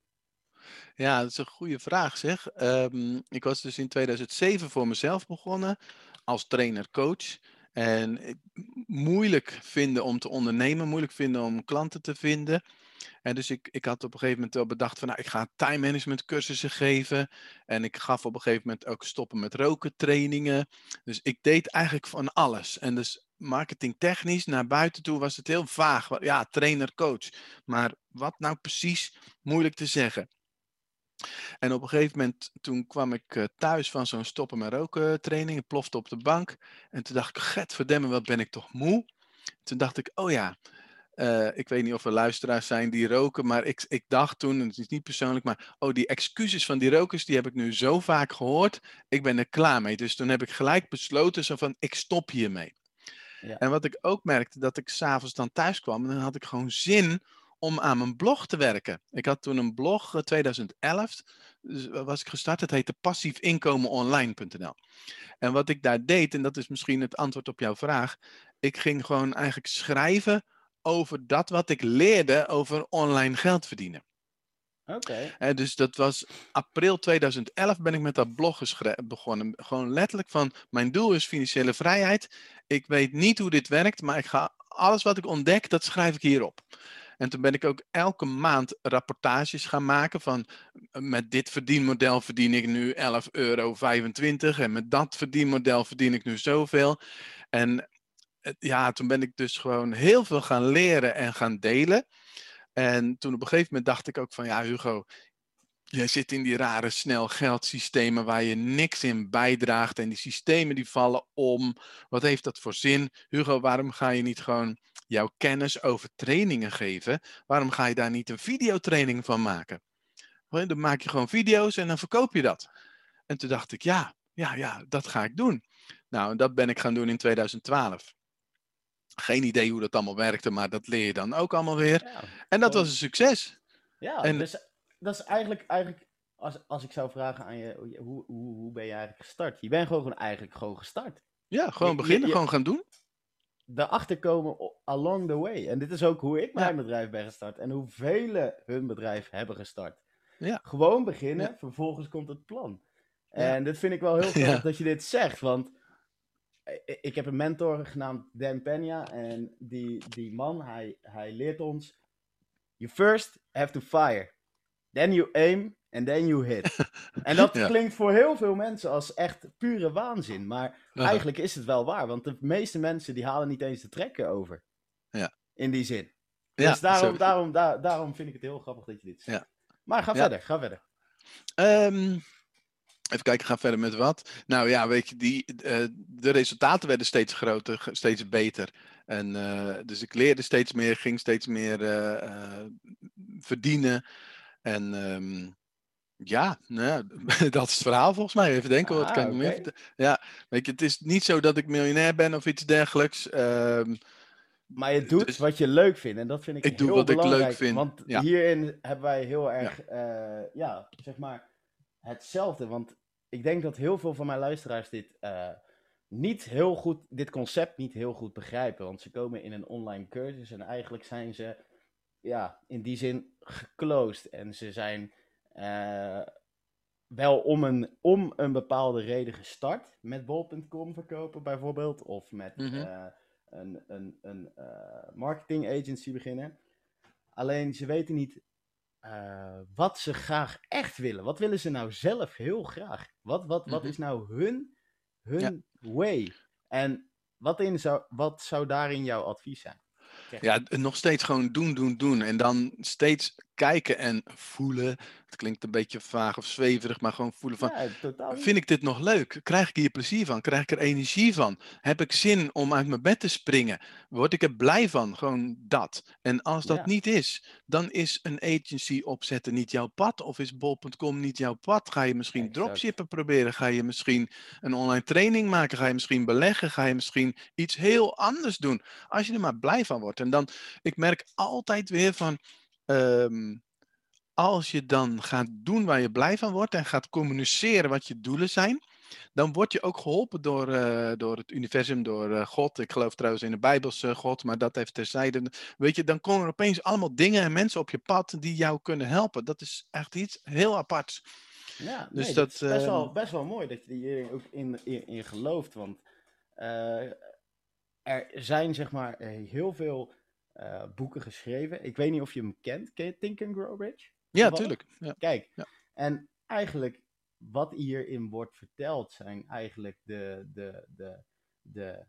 [SPEAKER 2] Ja, dat is een goede vraag zeg. Ehm, ik was dus in 2007 voor mezelf begonnen als trainer-coach. En moeilijk vinden om te ondernemen, moeilijk vinden om klanten te vinden. En dus ik, ik had op een gegeven moment wel bedacht van nou, ik ga time management cursussen geven. En ik gaf op een gegeven moment ook stoppen met roken trainingen. Dus ik deed eigenlijk van alles. En dus marketingtechnisch naar buiten toe was het heel vaag. Ja, trainer-coach. Maar wat nou precies, moeilijk te zeggen. En op een gegeven moment, toen kwam ik eh, thuis van zo'n stoppen met roken training. Ik plofte op de bank. En toen dacht ik, get verdemme, wat ben ik toch moe. Toen dacht ik, oh ja, eh, ik weet niet of er luisteraars zijn die roken, maar ik, ik dacht toen, en het is niet persoonlijk, maar oh, die excuses van die rokers, die heb ik nu zo vaak gehoord. Ik ben er klaar mee. Dus toen heb ik gelijk besloten, zo van, ik stop hiermee. En wat ik ook merkte, dat ik s'avonds dan thuis kwam, en dan had ik gewoon zin om aan mijn blog te werken. Ik had toen een blog, 2011, eh, dus was ik gestart. Het heette passiefinkomenonline.nl. En wat ik daar deed, en dat is misschien het antwoord op jouw vraag, ik ging gewoon eigenlijk schrijven over dat wat ik leerde over online geld verdienen.
[SPEAKER 1] Oké.
[SPEAKER 2] Dus dat was april 2011 ben ik met dat blog begonnen. Gewoon letterlijk van, mijn doel is financiële vrijheid. Ik weet niet hoe dit werkt, maar ik ga alles wat ik ontdek, dat schrijf ik hierop. En toen ben ik ook elke maand rapportages gaan maken van met dit verdienmodel verdien ik nu 11,25 euro en met dat verdienmodel verdien ik nu zoveel. En ja, toen ben ik dus gewoon heel veel gaan leren en gaan delen. En toen op een gegeven moment dacht ik ook van ja, Hugo, jij zit in die rare snel geldsystemen waar je niks in bijdraagt en die systemen die vallen om. Wat heeft dat voor zin? Hugo, waarom ga je niet gewoon jouw kennis over trainingen geven? Waarom ga je daar niet een videotraining van maken? Dan maak je gewoon video's en dan verkoop je dat. En toen dacht ik, ja, ja, ja, dat ga ik doen. Nou, dat ben ik gaan doen in 2012. Geen idee hoe dat allemaal werkte, maar dat leer je dan ook allemaal weer. en dat was een succes.
[SPEAKER 1] Ja, en, dus dat is eigenlijk, eigenlijk als, als ik zou vragen aan je, hoe, hoe, hoe ben je eigenlijk gestart? Je bent gewoon eigenlijk gewoon gestart.
[SPEAKER 2] Ja, gewoon beginnen, gewoon gaan doen.
[SPEAKER 1] Daarachter komen along the way. En dit is ook hoe ik mijn bedrijf ben gestart. En hoe velen hun bedrijf hebben gestart.
[SPEAKER 2] Ja.
[SPEAKER 1] Gewoon beginnen, vervolgens komt het plan. En dat vind ik wel heel grappig dat je dit zegt. Want ik heb een mentor genaamd Dan Peña. En die, die man, hij, hij leert ons... You first have to fire. Then you aim and then you hit. en dat klinkt voor heel veel mensen als echt pure waanzin. Maar eigenlijk is het wel waar. Want de meeste mensen die halen niet eens de trekken over.
[SPEAKER 2] Ja.
[SPEAKER 1] In die zin. Dus daarom, daarom, daar, daarom vind ik het heel grappig dat je dit zegt. Maar ga verder, ga verder.
[SPEAKER 2] Um, Even kijken, ga verder met wat. Nou ja, weet je, die, uh, de resultaten werden steeds groter, steeds beter. En, uh, dus ik leerde steeds meer, ging steeds meer uh, verdienen. En um, ja, nou, dat is het verhaal volgens mij. Even denken, wat ah, kan ik okay. meer Ja, weet je, het is niet zo dat ik miljonair ben of iets dergelijks. Um,
[SPEAKER 1] maar je doet dus, wat je leuk vindt en dat vind ik, ik heel doe wat belangrijk. Ik leuk vind. Want ja. hierin hebben wij heel erg, ja. ja, zeg maar, hetzelfde. Want ik denk dat heel veel van mijn luisteraars dit uh, niet heel goed, dit concept niet heel goed begrijpen. Want ze komen in een online cursus en eigenlijk zijn ze, ja, in die zin geclosed. En ze zijn uh, wel om een, om een bepaalde reden gestart met bol.com verkopen bijvoorbeeld. Of met mm -hmm. uh, een, een, een marketing agency beginnen. Alleen ze weten niet uh, wat ze graag echt willen. Wat willen ze nou zelf heel graag? Wat, wat, wat is mhm. nou hun, hun way? En wat, in zou, wat zou daarin jouw advies zijn?
[SPEAKER 2] Ja, nog steeds gewoon doen, doen, doen. En dan steeds kijken en voelen. Het klinkt een beetje vaag of zweverig, maar gewoon voelen van... Ja, vind ik dit nog leuk? Krijg ik hier plezier van? Krijg ik er energie van? Heb ik zin om uit mijn bed te springen? Word ik er blij van? Gewoon dat. En als dat niet is, dan is een agency opzetten niet jouw pad. Of is bol.com niet jouw pad? Ga je misschien exact. dropshippen proberen? Ga je misschien een online training maken? Ga je misschien beleggen? Ga je misschien iets heel anders doen? Als je er maar blij van wordt. En dan, ik merk altijd weer van um, als je dan gaat doen waar je blij van wordt en gaat communiceren wat je doelen zijn, dan word je ook geholpen door, uh, door het universum, door uh, God. Ik geloof trouwens in de Bijbelse God, maar dat heeft terzijde. Weet je, dan komen er opeens allemaal dingen en mensen op je pad die jou kunnen helpen. Dat is echt iets heel aparts.
[SPEAKER 1] Ja, dus nee, dat, dat, is best, wel, ehm, best wel mooi dat je hier ook in, in, in gelooft. Want uh, er zijn zeg maar heel veel uh, boeken geschreven. Ik weet niet of je hem kent. Ken je Think and Grow Rich?
[SPEAKER 2] Ja, tuurlijk. Ja.
[SPEAKER 1] Kijk, ja. en eigenlijk wat hierin wordt verteld zijn eigenlijk de, de, de, de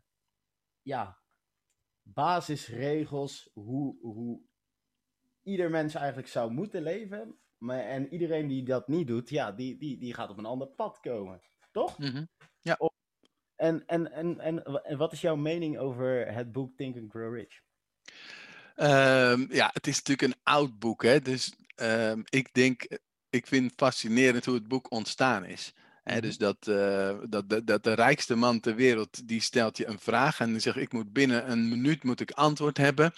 [SPEAKER 1] ja, basisregels hoe, hoe ieder mens eigenlijk zou moeten leven. Maar, en iedereen die dat niet doet, ja, die, die, die gaat op een ander pad komen. Toch?
[SPEAKER 2] Mhm.
[SPEAKER 1] En, en, en, en, en wat is jouw mening over het boek Think and Grow Rich?
[SPEAKER 2] Ehm, ja, het is natuurlijk een oud boek, hè? dus ehm, ik denk, ik vind het fascinerend hoe het boek ontstaan is. Hè,
[SPEAKER 1] Mhm.
[SPEAKER 2] dus dat, eh, dat, dat, dat de rijkste man ter wereld, die stelt je een vraag en die zegt, ik moet binnen een minuut moet ik antwoord hebben.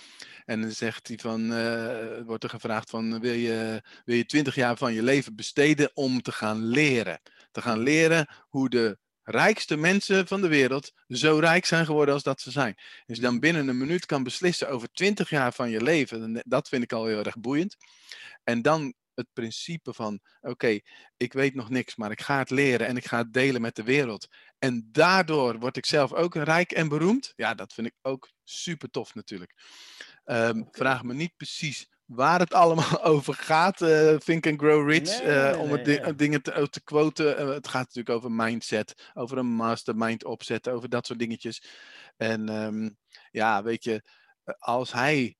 [SPEAKER 2] En dan zegt hij van, eh, wordt er gevraagd van, wil je, wil je 20 jaar van je leven besteden om te gaan leren? Te gaan leren hoe de rijkste mensen van de wereld zo rijk zijn geworden als dat ze zijn. Dus dan binnen een minuut kan beslissen over 20 jaar van je leven, dat vind ik al heel erg boeiend. En dan het principe van, oké, ik weet nog niks, maar ik ga het leren en ik ga het delen met de wereld. En daardoor word ik zelf ook rijk en beroemd. Ja, dat vind ik ook super tof natuurlijk. Ehm. Vraag me niet precies waar het allemaal over gaat, eh Think and Grow Rich,
[SPEAKER 1] Nee,
[SPEAKER 2] eh,
[SPEAKER 1] nee,
[SPEAKER 2] om
[SPEAKER 1] nee,
[SPEAKER 2] het di-
[SPEAKER 1] nee.
[SPEAKER 2] dingen te, te quoten. Eh, het gaat natuurlijk over mindset, over een mastermind opzetten, over dat soort dingetjes. En ehm, ja, weet je, eh, als hij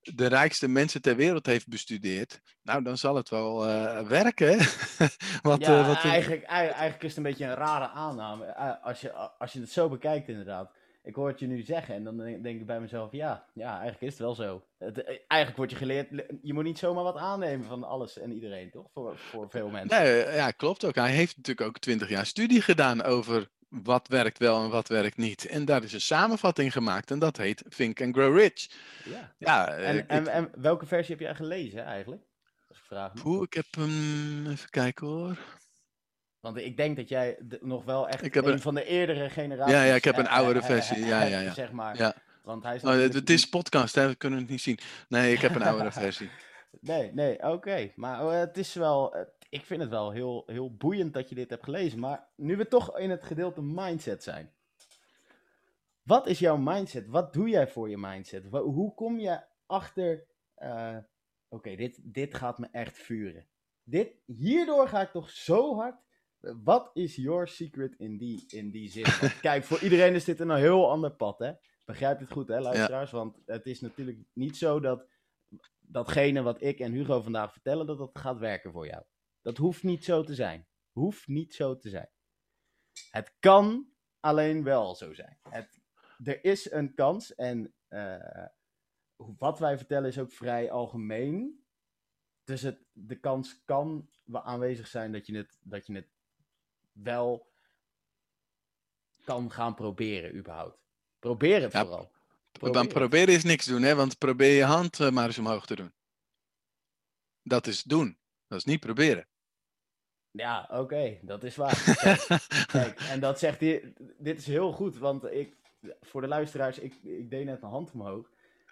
[SPEAKER 2] de rijkste mensen ter wereld heeft bestudeerd, nou dan zal het wel eh, werken. wat,
[SPEAKER 1] ja,
[SPEAKER 2] eh, wat
[SPEAKER 1] eigenlijk, ei- eigenlijk is het een beetje een rare aanname. eh, Als je, als je het zo bekijkt, inderdaad. Ik hoor het je nu zeggen en dan denk ik bij mezelf: ja, ja, eigenlijk is het wel zo. Het, eh, eigenlijk word je geleerd, je moet niet zomaar wat aannemen van alles en iedereen, toch? Voor, voor veel mensen.
[SPEAKER 2] Nee, ja, klopt ook. Hij heeft natuurlijk ook twintig jaar studie gedaan over wat werkt wel en wat werkt niet. En daar is een samenvatting gemaakt en dat heet Think and Grow Rich.
[SPEAKER 1] Ja.
[SPEAKER 2] Ja, eh,
[SPEAKER 1] En,
[SPEAKER 2] ik,
[SPEAKER 1] en, en welke versie heb jij gelezen eigenlijk? Als ik vraag
[SPEAKER 2] poeh, ik heb hem, even kijken hoor.
[SPEAKER 1] Want ik denk dat jij nog wel echt
[SPEAKER 2] Ik heb
[SPEAKER 1] een
[SPEAKER 2] een-
[SPEAKER 1] van de eerdere generaties...
[SPEAKER 2] Ja, ja, ik heb een oudere versie, ja, ja, ja.
[SPEAKER 1] Zeg maar.
[SPEAKER 2] Ja.
[SPEAKER 1] Want hij is
[SPEAKER 2] Oh, het, is podcast, hè? we kunnen het niet zien. Nee, ik heb een oudere versie.
[SPEAKER 1] Nee, nee, oké. Maar eh, het is wel... ik vind het wel heel, heel boeiend dat je dit hebt gelezen. Maar nu we toch in het gedeelte mindset zijn. Wat is jouw mindset? Wat doe jij voor je mindset? Hoe kom je achter... eh, oké, dit, dit gaat me echt vuren. Dit, hierdoor ga ik toch zo hard... Wat is your secret in die, in die zin? Want kijk, voor iedereen is dit een heel ander pad, hè? Begrijp dit goed, hè, luisteraars? Want het is natuurlijk niet zo dat datgene wat ik en Hugo vandaag vertellen, dat dat gaat werken voor jou. Dat hoeft niet zo te zijn. Hoeft niet zo te zijn. Het kan alleen wel zo zijn. Het, er is een kans en eh, wat wij vertellen is ook vrij algemeen. Dus het, de kans kan aanwezig zijn dat je het, dat je het wel kan gaan proberen überhaupt. Probeer het
[SPEAKER 2] Ja,
[SPEAKER 1] vooral.
[SPEAKER 2] Want
[SPEAKER 1] het.
[SPEAKER 2] proberen is niks doen, hè? want probeer je hand eh, maar eens omhoog te doen. Dat is doen, dat is niet proberen.
[SPEAKER 1] Ja, oké, dat is waar. Kijk, Kijk, en dat zegt hij. Dit is heel goed, want ik, voor de luisteraars, ik, ik deed net mijn hand omhoog.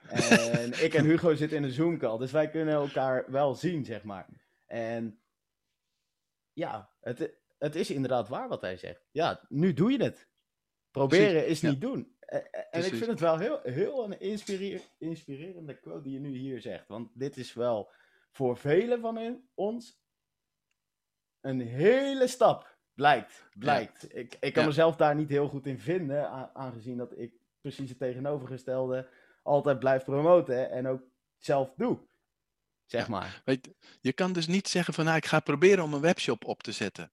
[SPEAKER 1] En ik en Hugo zitten in een Zoom-call, dus wij kunnen elkaar wel zien, zeg maar. En ja, het, het is inderdaad waar wat hij zegt. Ja, nu doe je het. Proberen is
[SPEAKER 2] ja.
[SPEAKER 1] niet doen. Eh, eh, En ik vind het wel heel, heel een inspireer, inspirerende quote die je nu hier zegt. Want dit is wel voor velen van ons een hele stap. Blijkt, blijkt. Ik, ik kan
[SPEAKER 2] Ja.
[SPEAKER 1] mezelf daar niet heel goed in vinden, aangezien dat ik precies het tegenovergestelde altijd blijf promoten en ook zelf doe. Zeg maar.
[SPEAKER 2] Weet, je, je kan dus niet zeggen van nou, ik ga proberen om een webshop op te zetten.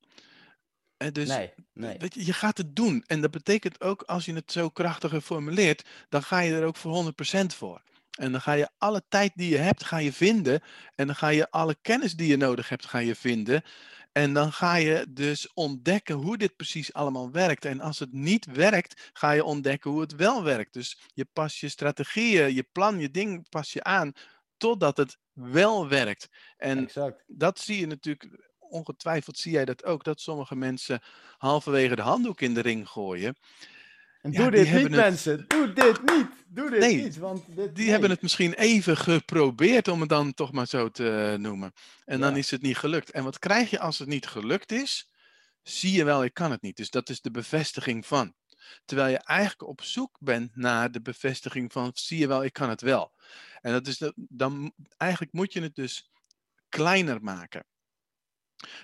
[SPEAKER 2] En dus
[SPEAKER 1] nee, nee.
[SPEAKER 2] Weet je, je gaat het doen. En dat betekent ook, als je het zo krachtiger formuleert, dan ga je er ook voor 100% voor. En dan ga je alle tijd die je hebt, ga je vinden. En dan ga je alle kennis die je nodig hebt, ga je vinden. En dan ga je dus ontdekken hoe dit precies allemaal werkt. En als het niet werkt, ga je ontdekken hoe het wel werkt. Dus je past je strategieën, je plan, je ding pas je aan totdat het wel werkt. En
[SPEAKER 1] exact.
[SPEAKER 2] dat zie je natuurlijk, ongetwijfeld zie jij dat ook, dat sommige mensen halverwege de handdoek in de ring gooien.
[SPEAKER 1] En
[SPEAKER 2] Ja,
[SPEAKER 1] doe dit niet,
[SPEAKER 2] het-
[SPEAKER 1] mensen. Doe dit niet. Doe dit
[SPEAKER 2] Nee,
[SPEAKER 1] niet. Want dit,
[SPEAKER 2] Die
[SPEAKER 1] nee.
[SPEAKER 2] hebben het misschien even geprobeerd, om het dan toch maar zo te noemen. En dan is het niet gelukt. En wat krijg je als het niet gelukt is? Zie je wel, ik kan het niet. Dus dat is de bevestiging van. Terwijl je eigenlijk op zoek bent naar de bevestiging van, zie je wel, ik kan het wel. En dat is de, dan, eigenlijk moet je het dus kleiner maken.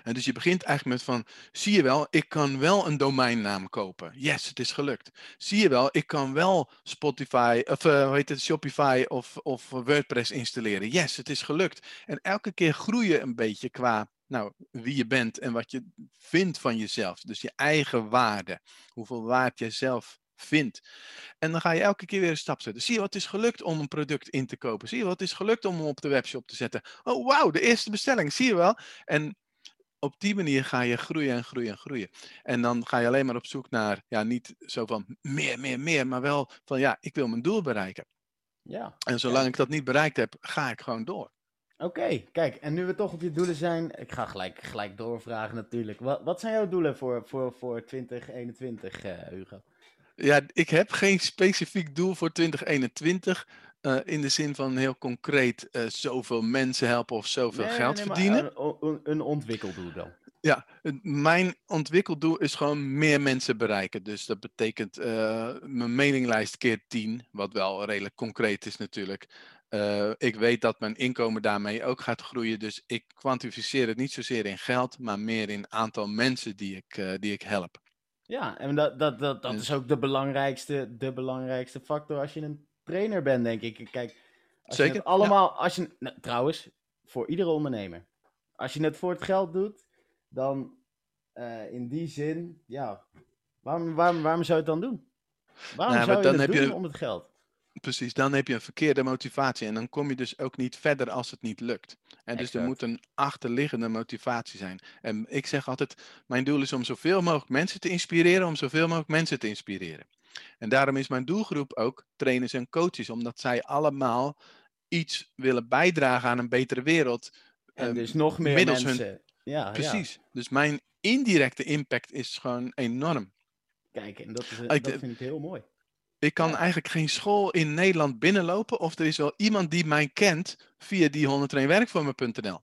[SPEAKER 2] En dus je begint eigenlijk met van, zie je wel, ik kan wel een domeinnaam kopen. Yes, het is gelukt. Zie je wel, ik kan wel Spotify, of uh, hoe heet het, Shopify of, of WordPress installeren. Yes, het is gelukt. En elke keer groei je een beetje qua nou, wie je bent en wat je vindt van jezelf. Dus je eigen waarde. Hoeveel waard jij zelf vindt. En dan ga je elke keer weer een stap zetten. Zie je wat is gelukt om een product in te kopen? Zie je wat is gelukt om hem op de webshop te zetten? Oh, wauw, de eerste bestelling, zie je wel? En op die manier ga je groeien en groeien en groeien. En dan ga je alleen maar op zoek naar, ja, niet zo van meer, meer, meer, maar wel van, ja, ik wil mijn doel bereiken.
[SPEAKER 1] Ja.
[SPEAKER 2] En zolang ik dat niet bereikt heb, ga ik gewoon door.
[SPEAKER 1] Oké, kijk, en nu we toch op je doelen zijn, ik ga gelijk, gelijk doorvragen natuurlijk. Wat, wat zijn jouw doelen voor, voor, voor 2021, uh, Hugo?
[SPEAKER 2] Ja, ik heb geen specifiek doel voor 2021. Uh, in de zin van heel concreet uh, zoveel mensen helpen of zoveel
[SPEAKER 1] Nee,
[SPEAKER 2] geld
[SPEAKER 1] nee,
[SPEAKER 2] verdienen.
[SPEAKER 1] Een, een, een ontwikkeldoel dan.
[SPEAKER 2] Ja, mijn ontwikkeldoel is gewoon meer mensen bereiken. Dus dat betekent eh, mijn mailinglijst keer 10, wat wel redelijk concreet is natuurlijk. Eh, ik weet dat mijn inkomen daarmee ook gaat groeien, dus ik kwantificeer het niet zozeer in geld, maar meer in aantal mensen die ik, eh, die ik help.
[SPEAKER 1] Ja, en dat, dat, dat, dat
[SPEAKER 2] Dus-
[SPEAKER 1] is ook de belangrijkste, de belangrijkste factor als je een trainer bent, denk ik. Kijk, als je
[SPEAKER 2] Zeker,
[SPEAKER 1] het allemaal, als je, nou, trouwens, voor iedere ondernemer. Als je het voor het geld doet, dan eh, in die zin, ja, waarom, waarom, waarom zou je het dan doen? Waarom
[SPEAKER 2] Nou,
[SPEAKER 1] zou je
[SPEAKER 2] dan
[SPEAKER 1] het
[SPEAKER 2] heb je-
[SPEAKER 1] doen om het geld?
[SPEAKER 2] Precies, dan heb je een verkeerde motivatie en dan kom je dus ook niet verder als het niet lukt. En dus er moet een achterliggende motivatie zijn. En ik zeg altijd, mijn doel is om zoveel mogelijk mensen te inspireren, om zoveel mogelijk mensen te inspireren. En daarom is mijn doelgroep ook trainers en coaches, omdat zij allemaal iets willen bijdragen aan een betere wereld.
[SPEAKER 1] En
[SPEAKER 2] Ehm,
[SPEAKER 1] dus nog meer
[SPEAKER 2] hun-
[SPEAKER 1] mensen. Ja, ja.
[SPEAKER 2] Precies. Dus mijn indirecte impact is gewoon enorm.
[SPEAKER 1] Kijk, en dat, is,
[SPEAKER 2] Ik-
[SPEAKER 1] dat vind ik heel mooi.
[SPEAKER 2] Ik kan
[SPEAKER 1] Ja.
[SPEAKER 2] eigenlijk geen school in Nederland binnenlopen of er is wel iemand die mij kent via die 101 werkvoorme.nl.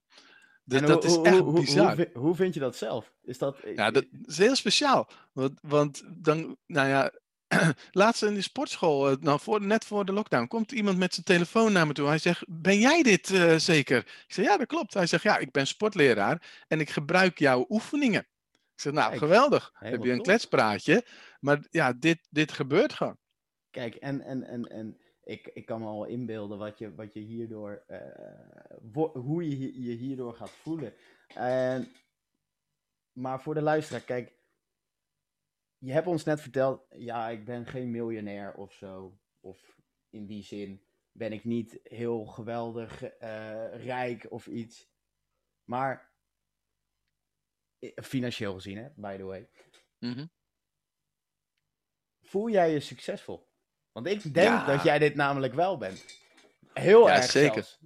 [SPEAKER 2] Dus
[SPEAKER 1] En
[SPEAKER 2] dat
[SPEAKER 1] hoe,
[SPEAKER 2] is echt
[SPEAKER 1] hoe,
[SPEAKER 2] bizar.
[SPEAKER 1] Hoe, hoe vind je dat zelf? Is dat,
[SPEAKER 2] Ja, dat is heel speciaal. Want, want dan, nou ja, laatst in de sportschool, eh, nou voor, net voor de lockdown, komt iemand met zijn telefoon naar me toe. Hij zegt, ben jij dit eh, zeker? Ik zeg, ja, dat klopt. Hij zegt, ja, ik ben sportleraar en ik gebruik jouw oefeningen. Ik zeg, nou,
[SPEAKER 1] Kijk,
[SPEAKER 2] geweldig. Heb je een
[SPEAKER 1] top.
[SPEAKER 2] kletspraatje? Maar ja, dit, dit gebeurt gewoon.
[SPEAKER 1] Kijk, en, en, en, en ik, ik kan me al inbeelden wat je, wat je hierdoor, eh, hoe je je hierdoor gaat voelen. En, maar voor de luisteraar, kijk, je hebt ons net verteld, ja, ik ben geen miljonair of zo. Of in die zin ben ik niet heel geweldig eh, rijk of iets. Maar, eh, financieel gezien, hè, by the way.
[SPEAKER 2] Mhm.
[SPEAKER 1] Voel jij je succesvol? Want ik denk
[SPEAKER 2] Ja.
[SPEAKER 1] dat jij dit namelijk wel bent. Heel
[SPEAKER 2] Ja,
[SPEAKER 1] erg
[SPEAKER 2] zeker.
[SPEAKER 1] zelfs.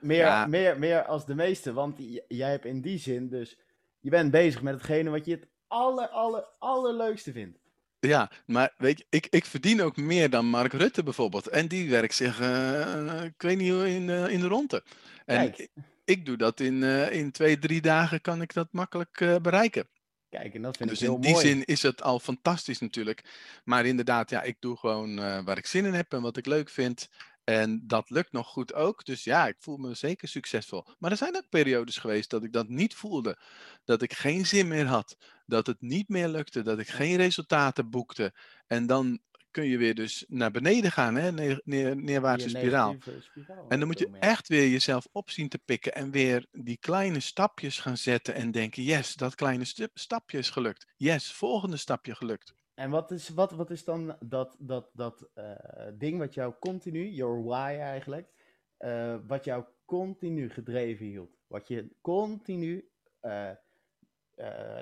[SPEAKER 1] Meer,
[SPEAKER 2] Ja.
[SPEAKER 1] meer, meer als de meeste. Want jij hebt in die zin dus... Je bent bezig met hetgene wat je het aller, aller, allerleukste vindt.
[SPEAKER 2] Ja, maar weet je, ik, ik verdien ook meer dan Mark Rutte bijvoorbeeld. En die werkt zich, eh, ik weet niet hoe, in, eh, in de ronde. En
[SPEAKER 1] Kijk.
[SPEAKER 2] ik, ik doe dat in, eh, in twee, drie dagen kan ik dat makkelijk bereiken.
[SPEAKER 1] Kijk, en dat vind
[SPEAKER 2] Dus
[SPEAKER 1] ik heel
[SPEAKER 2] in die
[SPEAKER 1] mooi.
[SPEAKER 2] zin is het al fantastisch natuurlijk. Maar inderdaad, ja, ik doe gewoon waar ik zin in heb en wat ik leuk vind. En dat lukt nog goed ook. Dus ja, ik voel me zeker succesvol. Maar er zijn ook periodes geweest dat ik dat niet voelde. Dat ik geen zin meer had. Dat het niet meer lukte. Dat ik geen resultaten boekte. En dan kun je weer dus naar beneden gaan, hè? Neer, neer, neerwaartse spiraal. En dan moet je echt weer jezelf op zien te pikken en weer die kleine stapjes gaan zetten en denken, yes, dat kleine stapje is gelukt. Yes, volgende stapje gelukt.
[SPEAKER 1] En wat is, wat, wat is dan dat, dat, dat eh, ding wat jou continu, your why eigenlijk, eh, wat jou continu gedreven hield? Wat je continu, eh,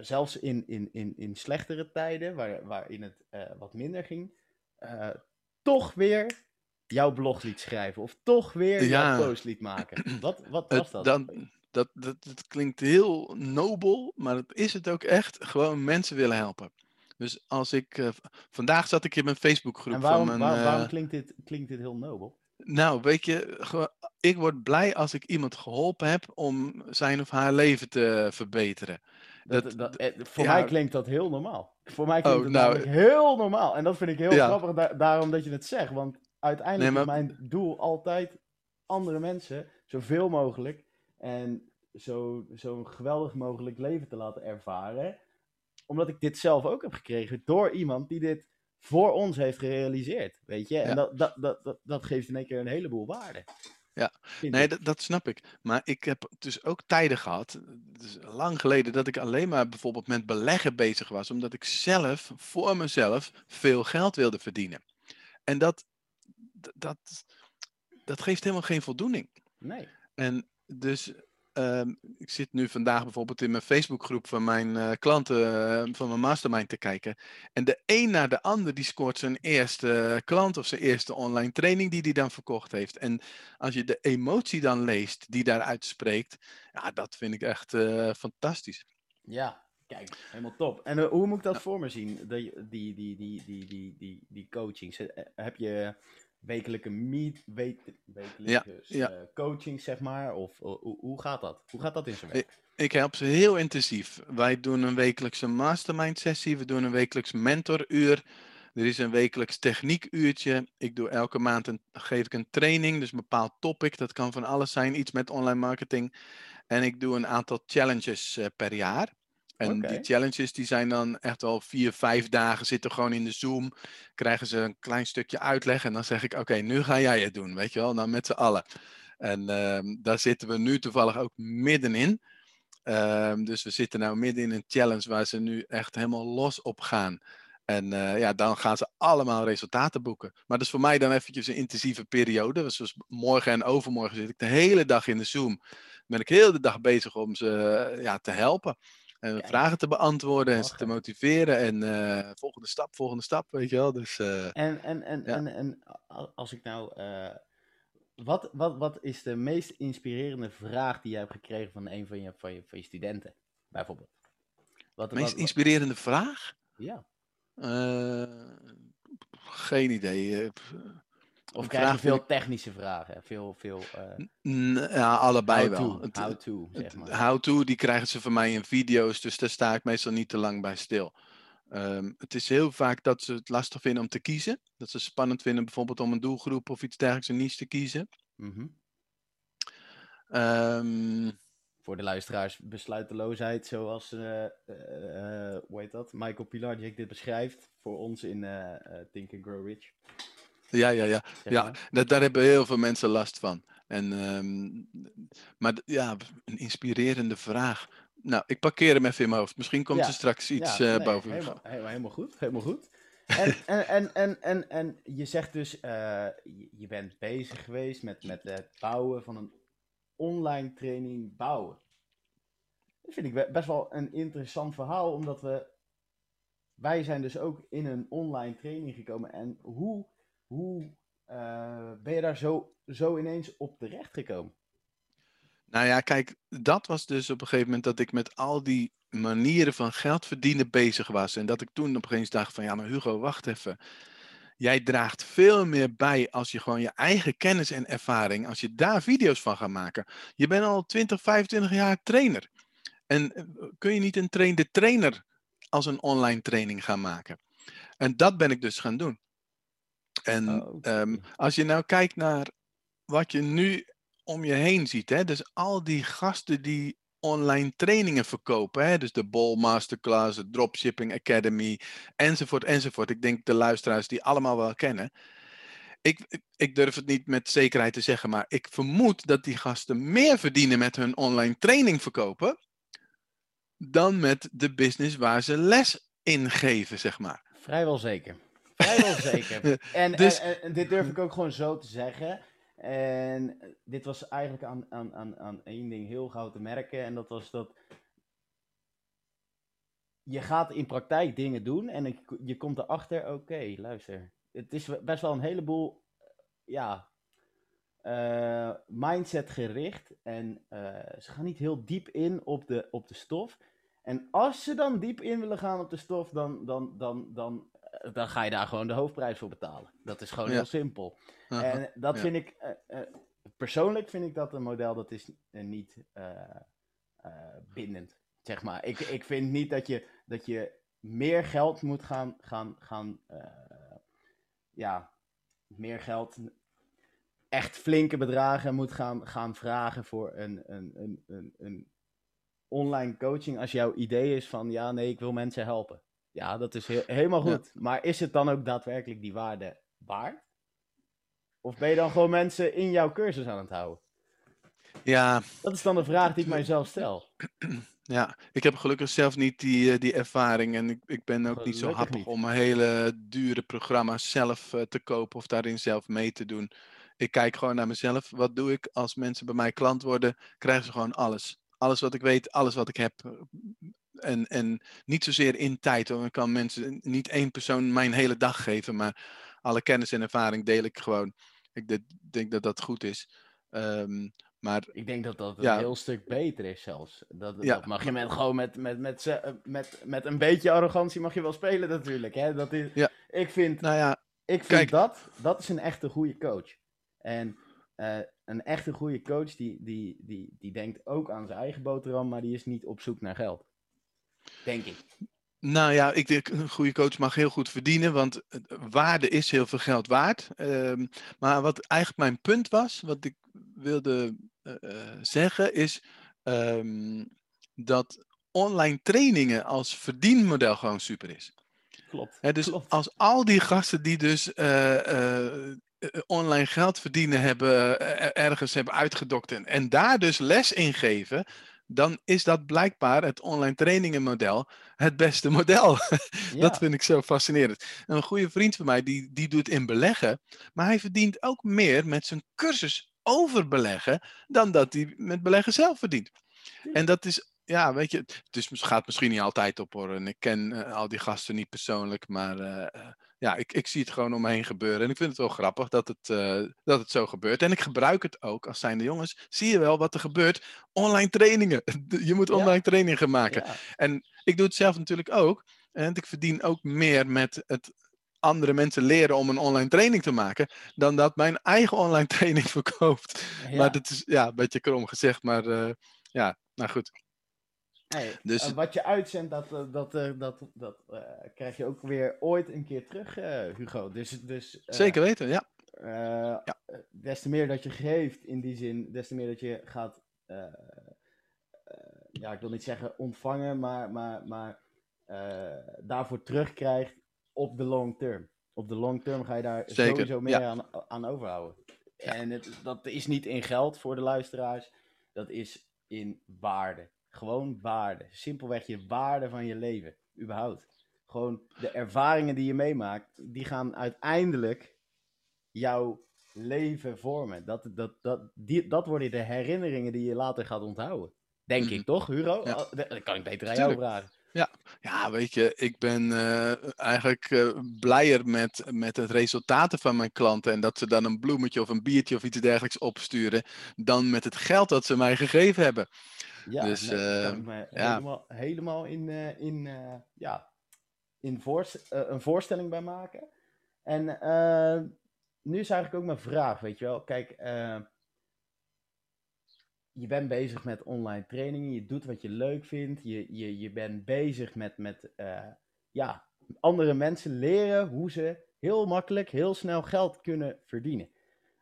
[SPEAKER 1] zelfs in, in, in, in slechtere tijden, waar, waarin het wat minder ging, toch weer jouw blog liet schrijven. Of toch weer
[SPEAKER 2] Ja.
[SPEAKER 1] jouw post liet maken. Wat, wat was dat?
[SPEAKER 2] dan, dat, dat, dat klinkt heel nobel, maar dat is het ook echt. Gewoon mensen willen helpen. Dus als ik, eh, vandaag zat ik in mijn Facebookgroep
[SPEAKER 1] en waarom,
[SPEAKER 2] van mijn...
[SPEAKER 1] waar- waarom
[SPEAKER 2] eh,
[SPEAKER 1] klinkt, dit, klinkt dit heel nobel?
[SPEAKER 2] Nou, weet je, ik word blij als ik iemand geholpen heb om zijn of haar leven te verbeteren.
[SPEAKER 1] Dat,
[SPEAKER 2] Dat-
[SPEAKER 1] dat, eh, voor
[SPEAKER 2] ja.
[SPEAKER 1] mij klinkt dat heel normaal. Voor mij klinkt
[SPEAKER 2] Oh,
[SPEAKER 1] het
[SPEAKER 2] nou,
[SPEAKER 1] heel normaal. En dat vind ik heel
[SPEAKER 2] Ja.
[SPEAKER 1] grappig, da- daarom dat je het zegt. Want uiteindelijk
[SPEAKER 2] Nee,
[SPEAKER 1] is mijn doel altijd andere mensen, zoveel mogelijk. En zo, zo'n geweldig mogelijk leven te laten ervaren. Omdat ik dit zelf ook heb gekregen door iemand die dit voor ons heeft gerealiseerd. Weet je? En
[SPEAKER 2] Ja.
[SPEAKER 1] dat, dat, dat, dat, dat geeft in één keer een heleboel waarde.
[SPEAKER 2] Ja. Nee, dat, dat snap ik. Maar ik heb dus ook tijden gehad, dus lang geleden, dat ik alleen maar bijvoorbeeld met beleggen bezig was, omdat ik zelf, voor mezelf, veel geld wilde verdienen. En dat, dat, dat geeft helemaal geen voldoening.
[SPEAKER 1] Nee.
[SPEAKER 2] En dus, ehm, ik zit nu vandaag bijvoorbeeld in mijn Facebookgroep van mijn eh, klanten, eh, van mijn mastermind te kijken. En de een na de ander die scoort zijn eerste klant of zijn eerste online training die hij dan verkocht heeft. En als je de emotie dan leest die daaruit spreekt, ja, dat vind ik echt eh, fantastisch.
[SPEAKER 1] Ja, kijk, helemaal top. En hoe moet ik dat voor me zien, die, die, die, die, die, die, die, die coachings? Eh, Heb je wekelijke meet, week, wekelijke
[SPEAKER 2] ja.
[SPEAKER 1] eh, coachings, zeg maar? Of hoe, hoe gaat dat? Hoe gaat dat in zijn werk?
[SPEAKER 2] Ik help ze heel intensief. Wij doen een wekelijkse mastermind sessie, we doen een wekelijks mentoruur. Er is een wekelijks techniekuurtje. Ik doe elke maand een, geef ik een training, dus een bepaald topic. Dat kan van alles zijn, iets met online marketing. En ik doe een aantal challenges eh, per jaar. En die challenges die zijn dan echt wel vier, vijf dagen, zitten gewoon in de Zoom. Krijgen ze een klein stukje uitleg en dan zeg ik, oké, nu ga jij het doen, weet je wel, dan met z'n allen. En ehm, daar zitten we nu toevallig ook middenin. Ehm, dus we zitten nou midden in een challenge waar ze nu echt helemaal los op gaan. En eh, ja, dan gaan ze allemaal resultaten boeken. Maar dat is voor mij dan eventjes een intensieve periode. Dus morgen en overmorgen zit ik de hele dag in de Zoom. Ben ik heel de dag bezig om ze ja, te helpen. En
[SPEAKER 1] Kijk.
[SPEAKER 2] vragen te beantwoorden en ze te motiveren. En eh, volgende stap, volgende stap, weet je wel. Dus eh,
[SPEAKER 1] En, en, en,
[SPEAKER 2] Ja.
[SPEAKER 1] en, en als ik nou. eh, wat, wat, wat is de meest inspirerende vraag die je hebt gekregen van een van je, van je, van je studenten, bijvoorbeeld? Wat,
[SPEAKER 2] de meest
[SPEAKER 1] wat-
[SPEAKER 2] inspirerende vraag?
[SPEAKER 1] ja.
[SPEAKER 2] Geen idee.
[SPEAKER 1] Of krijg je veel technische vragen? Veel, veel eh
[SPEAKER 2] Ja, allebei
[SPEAKER 1] how
[SPEAKER 2] wel.
[SPEAKER 1] to, how to, zeg maar.
[SPEAKER 2] How-to, die krijgen ze van mij in video's, dus daar sta ik meestal niet te lang bij stil. Ehm, het is heel vaak dat ze het lastig vinden om te kiezen. Dat ze het spannend vinden bijvoorbeeld om een doelgroep of iets dergelijks, een niche te kiezen.
[SPEAKER 1] Mhm.
[SPEAKER 2] Ehm,
[SPEAKER 1] Voor de luisteraars, besluiteloosheid, zoals, hoe heet dat? Michael Pilarczyk dit beschrijft voor ons in Think and Grow Rich.
[SPEAKER 2] Ja, ja, ja. ja dat, daar hebben heel veel mensen last van. En, ehm, maar ja, een inspirerende vraag. Nou, ik parkeer hem even in mijn hoofd. Misschien komt
[SPEAKER 1] Ja,
[SPEAKER 2] er straks iets
[SPEAKER 1] Ja,
[SPEAKER 2] eh, boven.
[SPEAKER 1] Helemaal, helemaal, goed, helemaal goed. En, en, en, en, en, en je zegt dus, eh, je, bent bezig geweest met, met het bouwen van een online training bouwen. Dat vind ik be- best wel een interessant verhaal, omdat we, wij zijn dus ook in een online training gekomen. En hoe, hoe eh, ben je daar zo, zo ineens op terecht gekomen?
[SPEAKER 2] Nou ja, kijk, dat was dus op een gegeven moment dat ik met al die manieren van geld verdienen bezig was. En dat ik toen op moment dacht van, ja, maar Hugo, wacht even. Jij draagt veel meer bij als je gewoon je eigen kennis en ervaring, als je daar video's van gaat maken. Je bent al 20, 25 jaar trainer. En eh, kun je niet een train de trainer als een online training gaan maken? En dat ben ik dus gaan doen. En
[SPEAKER 1] Oh,
[SPEAKER 2] ehm, als je nou kijkt naar wat je nu om je heen ziet, hè, dus al die gasten die online trainingen verkopen, hè, dus de Ball Masterclass, de Dropshipping Academy, enzovoort, enzovoort. Ik denk de luisteraars die allemaal wel kennen. Ik, ik, ik durf het niet met zekerheid te zeggen, maar ik vermoed dat die gasten meer verdienen met hun online training verkopen dan met de business waar ze les in geven, zeg maar.
[SPEAKER 1] Vrijwel zeker. Vrijwel zeker. En,
[SPEAKER 2] Dus-
[SPEAKER 1] en, en, en dit durf ik ook gewoon zo te zeggen. En dit was eigenlijk aan, aan, aan, aan één ding heel gauw te merken. En dat was dat. Je gaat in praktijk dingen doen en ik, je komt erachter, oké, luister. Het is best wel een heleboel, ja, eh, mindset gericht. En eh, ze gaan niet heel diep in op de, op de stof. En als ze dan diep in willen gaan op de stof, dan, dan, dan, dan, eh, dan ga je daar gewoon de hoofdprijs voor betalen. Dat is gewoon
[SPEAKER 2] Ja.
[SPEAKER 1] heel simpel.
[SPEAKER 2] Aha.
[SPEAKER 1] En dat
[SPEAKER 2] ja.
[SPEAKER 1] vind ik, eh, eh, persoonlijk vind ik dat een model dat is eh, niet bindend. Zeg maar. Ik, ik vind niet dat je, dat je meer geld moet gaan, gaan, gaan ja, meer geld. echt flinke bedragen moet gaan, gaan vragen voor een, een, een, een, een online coaching als jouw idee is van ja, nee, ik wil mensen helpen. Ja, dat is helemaal goed. Maar is het dan ook daadwerkelijk die waarde waard? Of ben je dan gewoon mensen in jouw cursus aan het houden?
[SPEAKER 2] Ja.
[SPEAKER 1] Dat is dan de vraag die ik mijzelf stel.
[SPEAKER 2] Ja, ik heb gelukkig zelf niet die, eh, die ervaring en ik, ik ben ook niet zo happig om hele dure programma's zelf eh, te kopen of daarin zelf mee te doen. Ik kijk gewoon naar mezelf. Wat doe ik als mensen bij mij klant worden? Krijgen ze gewoon alles. Alles wat ik weet, alles wat ik heb. En, en niet zozeer in tijd. Want ik kan mensen, niet één persoon mijn hele dag geven, maar alle kennis en ervaring deel ik gewoon. Ik denk dat dat goed is. Um, maar,
[SPEAKER 1] ik denk dat dat een heel stuk beter is zelfs. Dat, ja. dat mag je met, gewoon met, met, met, eh, met, met een beetje arrogantie mag je wel spelen natuurlijk. Hè? Dat is, ja. Ik vind, nou ja, ik vind dat, dat is een echte goede coach. En uh, een echte goede coach die, die, die, die denkt ook aan zijn eigen boterham, maar die is niet op zoek naar geld. Denk ik.
[SPEAKER 2] Nou ja, ik denk een goede coach mag heel goed verdienen, want waarde is heel veel geld waard. Um, maar wat eigenlijk mijn punt was, wat ik wilde uh, zeggen, is um, dat online trainingen als verdienmodel gewoon super is.
[SPEAKER 1] Klopt.
[SPEAKER 2] He, dus
[SPEAKER 1] klopt.
[SPEAKER 2] als al die gasten die dus uh, online geld verdienen hebben, ergens hebben uitgedokt en, en daar dus les in geven, dan is dat blijkbaar het online trainingenmodel het beste model. dat vind ik zo fascinerend. een goede vriend van mij, die, die doet in beleggen, maar hij verdient ook meer met zijn cursus over beleggen dan dat hij met beleggen zelf verdient. En dat is ja, weet je, het is, gaat misschien niet altijd op hoor. En ik ken uh, al die gasten niet persoonlijk, maar uh, ja, ik, ik zie het gewoon om me heen gebeuren. En ik vind het wel grappig dat het, uh, dat het zo gebeurt. En ik gebruik het ook als zijnde jongens. Zie je wel wat er gebeurt? Online trainingen. Je moet online ja. trainingen gaan maken. Ja. En ik doe het zelf natuurlijk ook. En ik verdien ook meer met het andere mensen leren om een online training te maken, dan dat mijn eigen online training verkoopt. Ja. Maar dat is ja, een beetje krom gezegd, maar ja, nou goed.
[SPEAKER 1] Hey, dus... Uh, wat je uitzendt, dat, uh, dat, uh, dat, dat krijg je ook weer ooit een keer terug, Hugo. Dus, dus,
[SPEAKER 2] Zeker weten, ja.
[SPEAKER 1] ja. Des te meer dat je geeft in die zin, des te meer dat je gaat, ja, ik wil niet zeggen ontvangen, maar, maar, maar daarvoor terugkrijgt op de long term. Op de long term ga je daar Zeker, sowieso meer ja. aan, aan overhouden. Ja. En het, dat is niet in geld voor de luisteraars, dat is in waarde. Gewoon waarde. Simpelweg je waarde van je leven. Überhaupt. Gewoon de ervaringen die je meemaakt, die gaan uiteindelijk jouw leven vormen. Dat, dat, dat, die, dat worden de herinneringen die je later gaat onthouden. Denk mm. ik toch, Huro? Ja. Dat kan ik beter aan jou vragen.
[SPEAKER 2] Ja. ja, weet je, ik ben uh, eigenlijk uh, blijer met, met het resultaten van mijn klanten en dat ze dan een bloemetje of een biertje of iets dergelijks opsturen, dan met het geld dat ze mij gegeven hebben.
[SPEAKER 1] Ja, dus, nee, uh, me ja. helemaal, helemaal in, uh, in, uh, ja, in voorst een voorstelling bij maken. En nu is eigenlijk ook mijn vraag, weet je wel. Kijk, je bent bezig met online trainingen, je doet wat je leuk vindt, je, je, je bent bezig met, met ja, andere mensen leren hoe ze heel makkelijk, heel snel geld kunnen verdienen.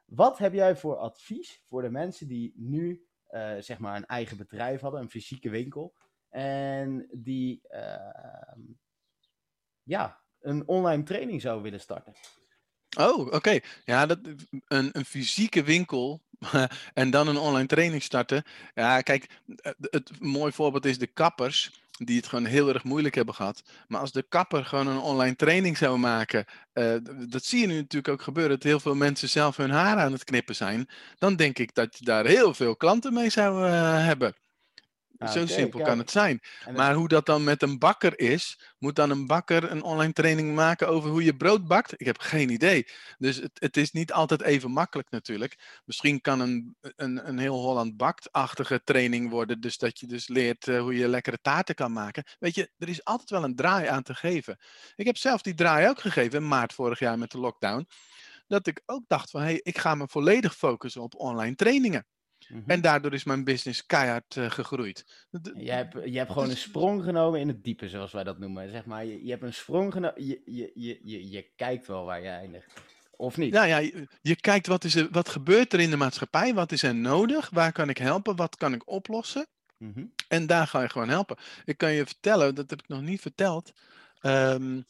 [SPEAKER 1] Wat heb jij voor advies voor de mensen die nu uh, zeg maar een eigen bedrijf hadden, een fysieke winkel. En die uh, ja, een online training zou willen starten.
[SPEAKER 2] Oh, oké. Ja, dat, een, een fysieke winkel en dan een online training starten. Ja, kijk, het, het mooi voorbeeld is de kappers die het gewoon heel erg moeilijk hebben gehad. Maar als de kapper gewoon een online training zou maken, uh, dat zie je nu natuurlijk ook gebeuren, dat heel veel mensen zelf hun haar aan het knippen zijn, dan denk ik dat je daar heel veel klanten mee zou uh, hebben. Ah, Zo simpel kan het zijn. Maar hoe dat dan met een bakker is, moet dan een bakker een online training maken over hoe je brood bakt? Ik heb geen idee. Dus het, het is niet altijd even makkelijk natuurlijk. Misschien kan een, een, een heel Holland bakt-achtige training worden, dus dat je dus leert uh, hoe je lekkere taarten kan maken. Weet je, er is altijd wel een draai aan te geven. Ik heb zelf die draai ook gegeven in maart vorig jaar met de lockdown. Dat ik ook dacht van, hé, hey, ik ga me volledig focussen op online trainingen. Mm -hmm. En daardoor is mijn business keihard uh, gegroeid.
[SPEAKER 1] Je hebt, je hebt gewoon een sprong genomen in het diepe, zoals wij dat noemen. Zeg maar, je, je hebt een sprong genomen. Je, je, je, je, je kijkt wel waar je eindigt. Of niet?
[SPEAKER 2] Nou ja, je, je kijkt wat, is er, wat gebeurt er in de maatschappij, wat is er nodig, waar kan ik helpen, wat kan ik oplossen.
[SPEAKER 1] Mhm.
[SPEAKER 2] En daar ga je gewoon helpen. Ik kan je vertellen, dat heb ik nog niet verteld. ehm,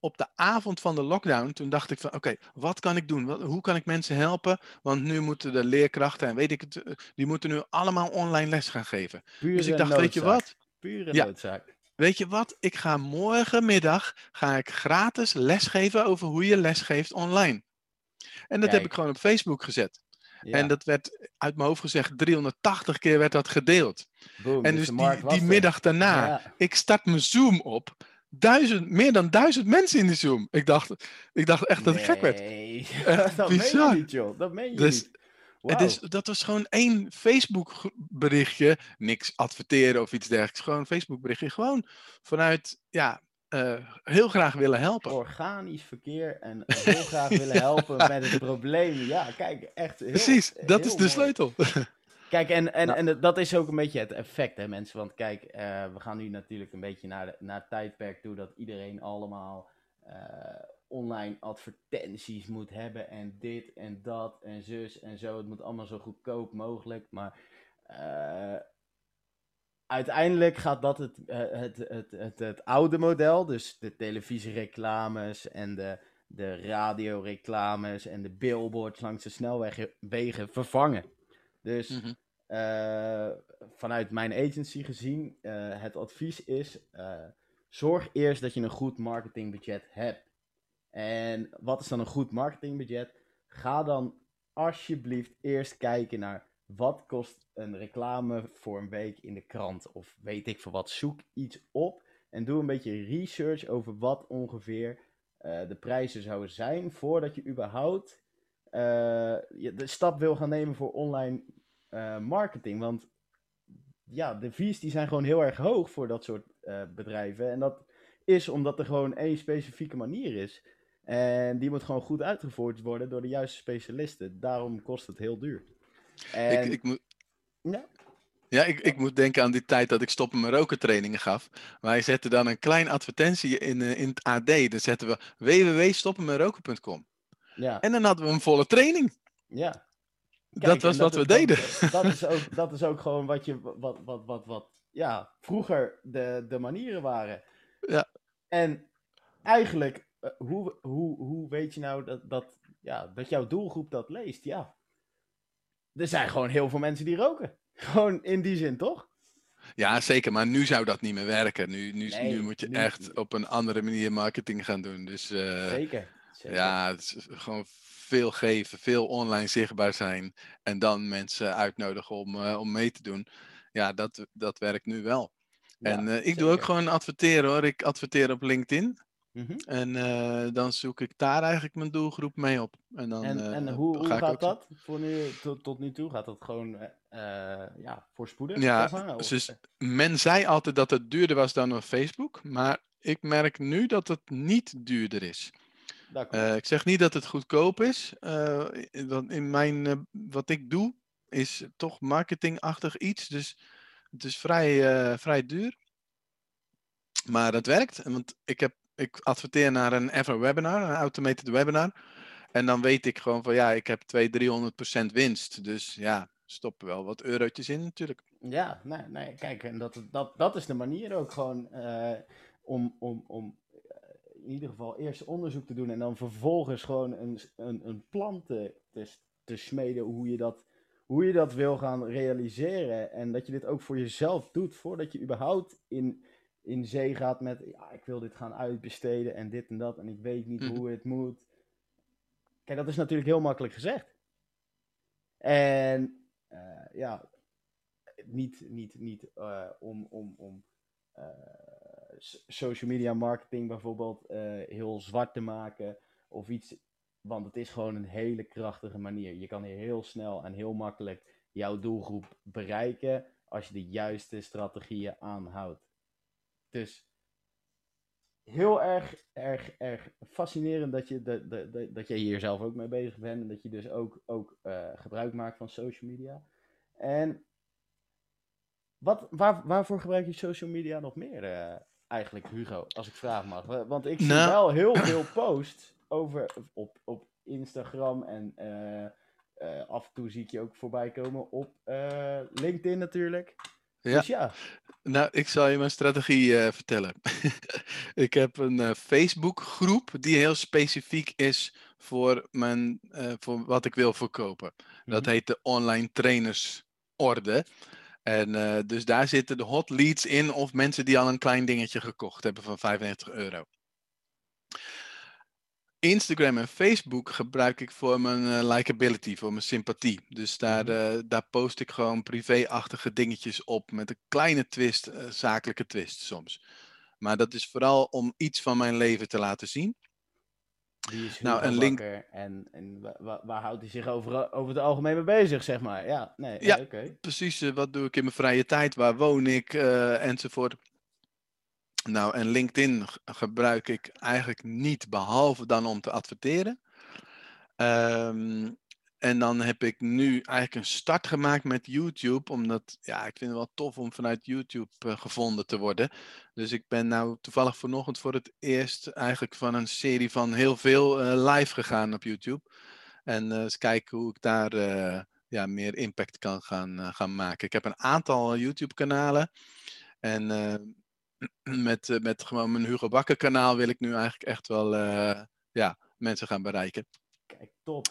[SPEAKER 2] op de avond van de lockdown, toen dacht ik van oké, wat kan ik doen? Hoe kan ik mensen helpen? Want nu moeten de leerkrachten en weet ik het, eh, die moeten nu allemaal online les gaan geven.
[SPEAKER 1] Pure
[SPEAKER 2] Dus ik dacht, weet je wat?
[SPEAKER 1] Pure
[SPEAKER 2] Ja.
[SPEAKER 1] noodzaak.
[SPEAKER 2] Weet je wat? Ik ga morgenmiddag ga ik gratis lesgeven over hoe je lesgeeft online. En dat heb ik gewoon op Facebook gezet.
[SPEAKER 1] Ja.
[SPEAKER 2] En dat werd uit mijn hoofd gezegd 380 keer werd dat gedeeld.
[SPEAKER 1] Boom,
[SPEAKER 2] en
[SPEAKER 1] dus
[SPEAKER 2] dus die, middag daarna,
[SPEAKER 1] Ja.
[SPEAKER 2] ik start mijn Zoom op. Duizend, meer dan duizend mensen in de Zoom. Ik dacht, ik dacht echt dat ik gek werd.
[SPEAKER 1] Nee,
[SPEAKER 2] Echt
[SPEAKER 1] dat meen je niet, joh. Dat meen je
[SPEAKER 2] Dus
[SPEAKER 1] niet.
[SPEAKER 2] Dat was gewoon één Facebook berichtje. Niks adverteren of iets dergelijks. Gewoon een Facebook berichtje. Gewoon vanuit, ja, eh, heel graag willen helpen.
[SPEAKER 1] Organisch verkeer en heel graag willen helpen met het probleem. Ja, kijk, echt heel,
[SPEAKER 2] Precies, dat is de sleutel.
[SPEAKER 1] Kijk, en, en,
[SPEAKER 2] Nou.
[SPEAKER 1] en dat is ook een beetje het effect, hè, mensen. Want kijk, eh, we gaan nu natuurlijk een beetje naar, de, naar het tijdperk toe dat iedereen allemaal eh, online advertenties moet hebben. En dit en dat en zus en zo. Het moet allemaal zo goedkoop mogelijk. Maar eh, uiteindelijk gaat dat het, het, het, het, het oude model, dus de televisiereclames en de, de radioreclames en de billboards langs de snelwegen wegen vervangen. Dus
[SPEAKER 2] Mhm.
[SPEAKER 1] eh, vanuit mijn agency gezien, eh, het advies is: eh, zorg eerst dat je een goed marketingbudget hebt. En wat is dan een goed marketingbudget? Ga dan alsjeblieft eerst kijken naar wat kost een reclame voor een week in de krant. Of weet ik veel wat. Zoek iets op en doe een beetje research over wat ongeveer de prijzen zouden zijn voordat je überhaupt de stap wil gaan nemen voor online eh, marketing. Want ja, de fees die zijn gewoon heel erg hoog voor dat soort eh, bedrijven. En dat is omdat er gewoon één specifieke manier is. En die moet gewoon goed uitgevoerd worden door de juiste specialisten. Daarom kost het heel duur. En,
[SPEAKER 2] Ik, ik moet,
[SPEAKER 1] ja,
[SPEAKER 2] ja, ik, ik moet denken aan die tijd dat ik stoppen met roken trainingen gaf. Wij zetten dan een klein advertentie in, eh, in het AD. Dan zetten we www.stoppenmetroken.com.
[SPEAKER 1] ja,
[SPEAKER 2] En dan hadden we een volle training.
[SPEAKER 1] ja.
[SPEAKER 2] dat was wat we
[SPEAKER 1] is-
[SPEAKER 2] deden.
[SPEAKER 1] Dat, dat, is ook, dat is ook gewoon wat je, wat, wat, wat, wat, ja, vroeger de, de manieren waren.
[SPEAKER 2] Ja.
[SPEAKER 1] En eigenlijk, eh, hoe, hoe, hoe weet je nou dat, dat, ja, dat jouw doelgroep dat leest? Ja. Er zijn gewoon heel veel mensen die roken. Gewoon in die zin, toch?
[SPEAKER 2] Ja, zeker. Maar nu zou dat niet meer werken. Nu, nu,
[SPEAKER 1] Nee,
[SPEAKER 2] nu moet je
[SPEAKER 1] nu-
[SPEAKER 2] echt op een andere manier marketing gaan doen. Dus eh,
[SPEAKER 1] Zeker. Zeker.
[SPEAKER 2] ja, het is gewoon veel geven, veel online zichtbaar zijn. En dan mensen uitnodigen om, eh, om mee te doen. Ja, dat, dat werkt nu wel.
[SPEAKER 1] Ja,
[SPEAKER 2] en eh, ik doe ook gewoon adverteren hoor. Ik adverteer op LinkedIn.
[SPEAKER 1] Mhm.
[SPEAKER 2] En eh, dan zoek ik daar eigenlijk mijn doelgroep mee op. En, dan,
[SPEAKER 1] En, en hoe, hoe
[SPEAKER 2] ga ik
[SPEAKER 1] gaat
[SPEAKER 2] ook-
[SPEAKER 1] dat voor nu, tot, tot nu toe? Gaat dat gewoon ja, voorspoedig?
[SPEAKER 2] Ja?
[SPEAKER 1] Of-
[SPEAKER 2] dus men zei altijd dat het duurder was dan op Facebook. Maar ik merk nu dat het niet duurder is.
[SPEAKER 1] Dat.
[SPEAKER 2] Eh, ik zeg niet dat het goedkoop is. eh, in- want in mijn, eh, wat ik doe, is toch marketingachtig iets. Dus het is vrij, vrij duur. Maar het werkt. Want ik, heb, ik adverteer naar een Ever webinar, een automated webinar. En dan weet ik gewoon van ja, ik heb 200, 300 procent winst. Dus ja, stoppen wel wat eurotjes in natuurlijk.
[SPEAKER 1] Ja, nee, nee, kijk, en dat, dat, dat is de manier ook gewoon om, om, om in ieder geval eerst onderzoek te doen en dan vervolgens gewoon een, een, een plan te, te, te smeden hoe je, dat, hoe je dat wil gaan realiseren. En dat je dit ook voor jezelf doet voordat je überhaupt in, in zee gaat met, ja, ik wil dit gaan uitbesteden en dit en dat en ik weet niet
[SPEAKER 2] Mhm.
[SPEAKER 1] hoe het moet. Kijk, dat is natuurlijk heel makkelijk gezegd. En eh, ja, niet, niet, niet eh, om, om, om eh, social media marketing bijvoorbeeld eh, heel zwart te maken of iets. Want het is gewoon een hele krachtige manier. Je kan heel snel en heel makkelijk jouw doelgroep bereiken als je de juiste strategieën aanhoudt. Dus heel erg, erg, erg fascinerend dat je, de, de- dat je hier zelf ook mee bezig bent. En dat je dus ook, ook eh, gebruik maakt van social media. En wat, waar, waarvoor gebruik je social media nog meer eh, eigenlijk, Hugo? Als ik vragen mag. Wa- Want ik zie
[SPEAKER 2] Nou.
[SPEAKER 1] wel heel veel posts over, op, op Instagram en eh, eh, af en toe zie ik je ook voorbij komen op eh, LinkedIn natuurlijk.
[SPEAKER 2] Ja.
[SPEAKER 1] Dus ja,
[SPEAKER 2] Nou, ik zal je mijn strategie vertellen. ik heb een eh, Facebook-groep die heel specifiek is voor, mijn, voor wat ik wil verkopen. Dat
[SPEAKER 1] Mhm.
[SPEAKER 2] heet de Online Trainersorde. En eh, dus daar zitten de hot leads in of mensen die al een klein dingetje gekocht hebben van 95 euro. Instagram en Facebook gebruik ik voor mijn eh, likability, voor mijn sympathie. Dus daar,
[SPEAKER 1] Mhm.
[SPEAKER 2] eh, daar post ik gewoon privé-achtige dingetjes op met een kleine twist, zakelijke twist soms. Maar dat is vooral om iets van mijn leven te laten zien.
[SPEAKER 1] Die is
[SPEAKER 2] Nou, een link-
[SPEAKER 1] en, en wa- wa- waar houdt hij zich over, over het algemeen mee bezig, zeg maar. Ja, nee,
[SPEAKER 2] Ja. Precies, eh, wat doe ik in mijn vrije tijd, waar woon ik eh, enzovoort. Nou, en LinkedIn gebruik ik eigenlijk niet, behalve dan om te adverteren. Ehm, en dan heb ik nu eigenlijk een start gemaakt met YouTube, omdat ja, ik vind het wel tof om vanuit YouTube eh, gevonden te worden. Dus ik ben nou toevallig vanochtend voor het eerst eigenlijk van een serie van heel veel eh, live gegaan op YouTube. En eh, eens kijken hoe ik daar ja, meer impact kan gaan, gaan maken. Ik heb een aantal YouTube-kanalen. En met, met gewoon mijn Hugo Bakker kanaal wil ik nu eigenlijk echt wel ja, mensen gaan bereiken.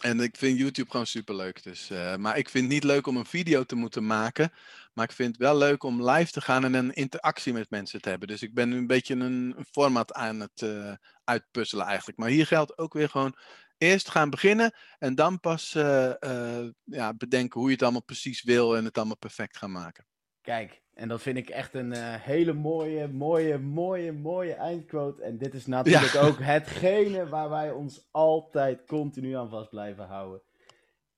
[SPEAKER 2] En ik vind YouTube gewoon superleuk. Dus, eh, maar ik vind het niet leuk om een video te moeten maken. Maar ik vind het wel leuk om live te gaan en een interactie met mensen te hebben. Dus ik ben een beetje een, een format aan het eh, uitpuzzelen eigenlijk. Maar hier geldt ook weer gewoon eerst gaan beginnen. En dan pas eh, ja, bedenken hoe je het allemaal precies wil en het allemaal perfect gaan maken.
[SPEAKER 1] Kijk, en dat vind ik echt een eh, hele mooie, mooie, mooie, mooie eindquote. En dit is natuurlijk ook hetgene waar wij ons altijd continu aan vast blijven houden.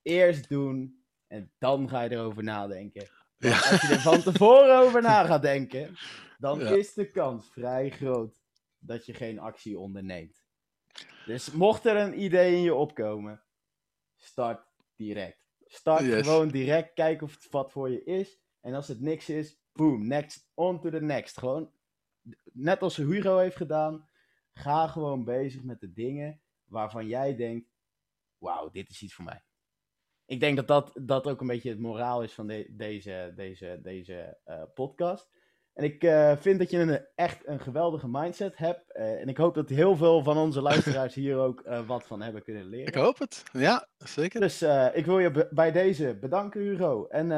[SPEAKER 1] Eerst doen en dan ga je erover nadenken.
[SPEAKER 2] Ja.
[SPEAKER 1] als je er van tevoren over na gaat denken, dan
[SPEAKER 2] Ja.
[SPEAKER 1] is de kans vrij groot dat je geen actie onderneemt. Dus mocht er een idee in je opkomen, start direct. Start
[SPEAKER 2] Yes.
[SPEAKER 1] gewoon direct, kijk of het wat voor je is. En als het niks is, boom, next, on to the next. Gewoon, net als Hugo heeft gedaan, ga gewoon bezig met de dingen waarvan jij denkt, wauw, dit is iets voor mij. Ik denk dat dat, dat ook een beetje het moraal is van de- deze, deze, deze eh, podcast. En ik eh, vind dat je een, echt een geweldige mindset hebt. eh, en ik hoop dat heel veel van onze luisteraars hier ook wat van hebben kunnen leren.
[SPEAKER 2] Ik hoop het. Ja, zeker.
[SPEAKER 1] Dus ik wil je bij deze bedanken, Hugo. En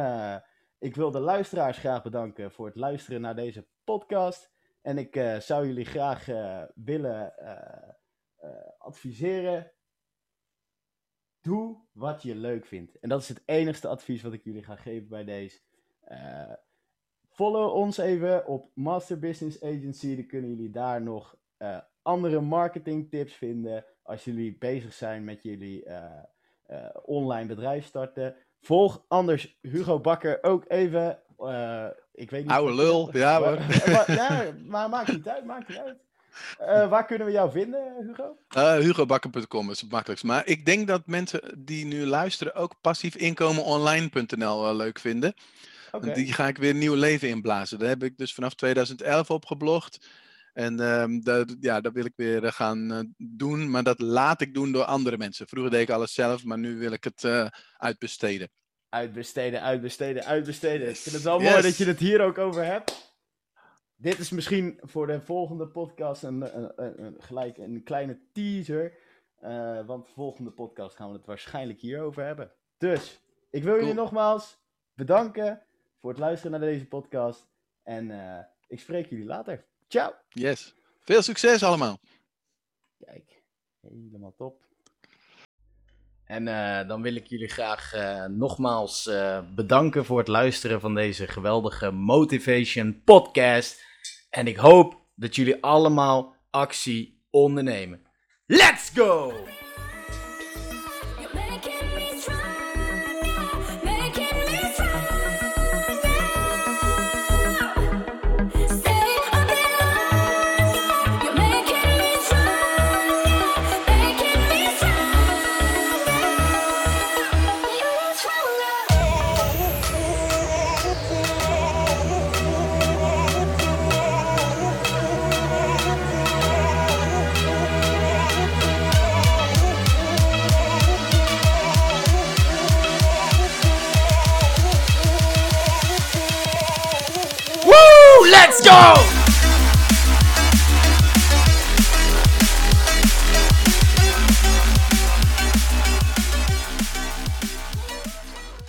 [SPEAKER 1] ik wil de luisteraars graag bedanken voor het luisteren naar deze podcast. En ik eh, zou jullie graag eh, willen eh, adviseren. Doe wat je leuk vindt. En dat is het enigste advies wat ik jullie ga geven bij deze. Follow ons even op Master Business Agency. Dan kunnen jullie daar nog andere marketing tips vinden. Als jullie bezig zijn met jullie online bedrijf starten. Volg anders Hugo Bakker ook even. eh, ik weet niet
[SPEAKER 2] Oude lul, ja.
[SPEAKER 1] Wa- ja, maar maakt niet uit, maakt niet uit. Eh, waar kunnen we jou vinden, Hugo?
[SPEAKER 2] Uh, HugoBakker.com is het makkelijkst. Maar ik denk dat mensen die nu luisteren ook passiefinkomenonline.nl uh, leuk vinden. Die ga ik weer een nieuw leven inblazen. Daar heb ik dus vanaf 2011 op geblogd. En ehm dat, ja, dat wil ik weer eh, gaan eh, doen. Maar dat laat ik doen door andere mensen. Vroeger deed ik alles zelf, maar nu wil ik het eh, uitbesteden.
[SPEAKER 1] Uitbesteden, uitbesteden, uitbesteden. Ik vind het wel
[SPEAKER 2] Yes.
[SPEAKER 1] mooi dat je het hier ook over hebt. Dit is misschien voor de volgende podcast een, een, een, een- gelijk een kleine teaser. Want de volgende podcast gaan we het waarschijnlijk hierover hebben. Dus, ik wil jullie nogmaals bedanken voor het luisteren naar deze podcast. En ik spreek jullie later. Ciao!
[SPEAKER 2] Yes. Veel succes allemaal.
[SPEAKER 1] Kijk, helemaal top. En eh, dan wil ik jullie graag eh, nogmaals eh, bedanken voor het luisteren van deze geweldige Motivation Podcast. En ik hoop dat jullie allemaal actie ondernemen. Let's go!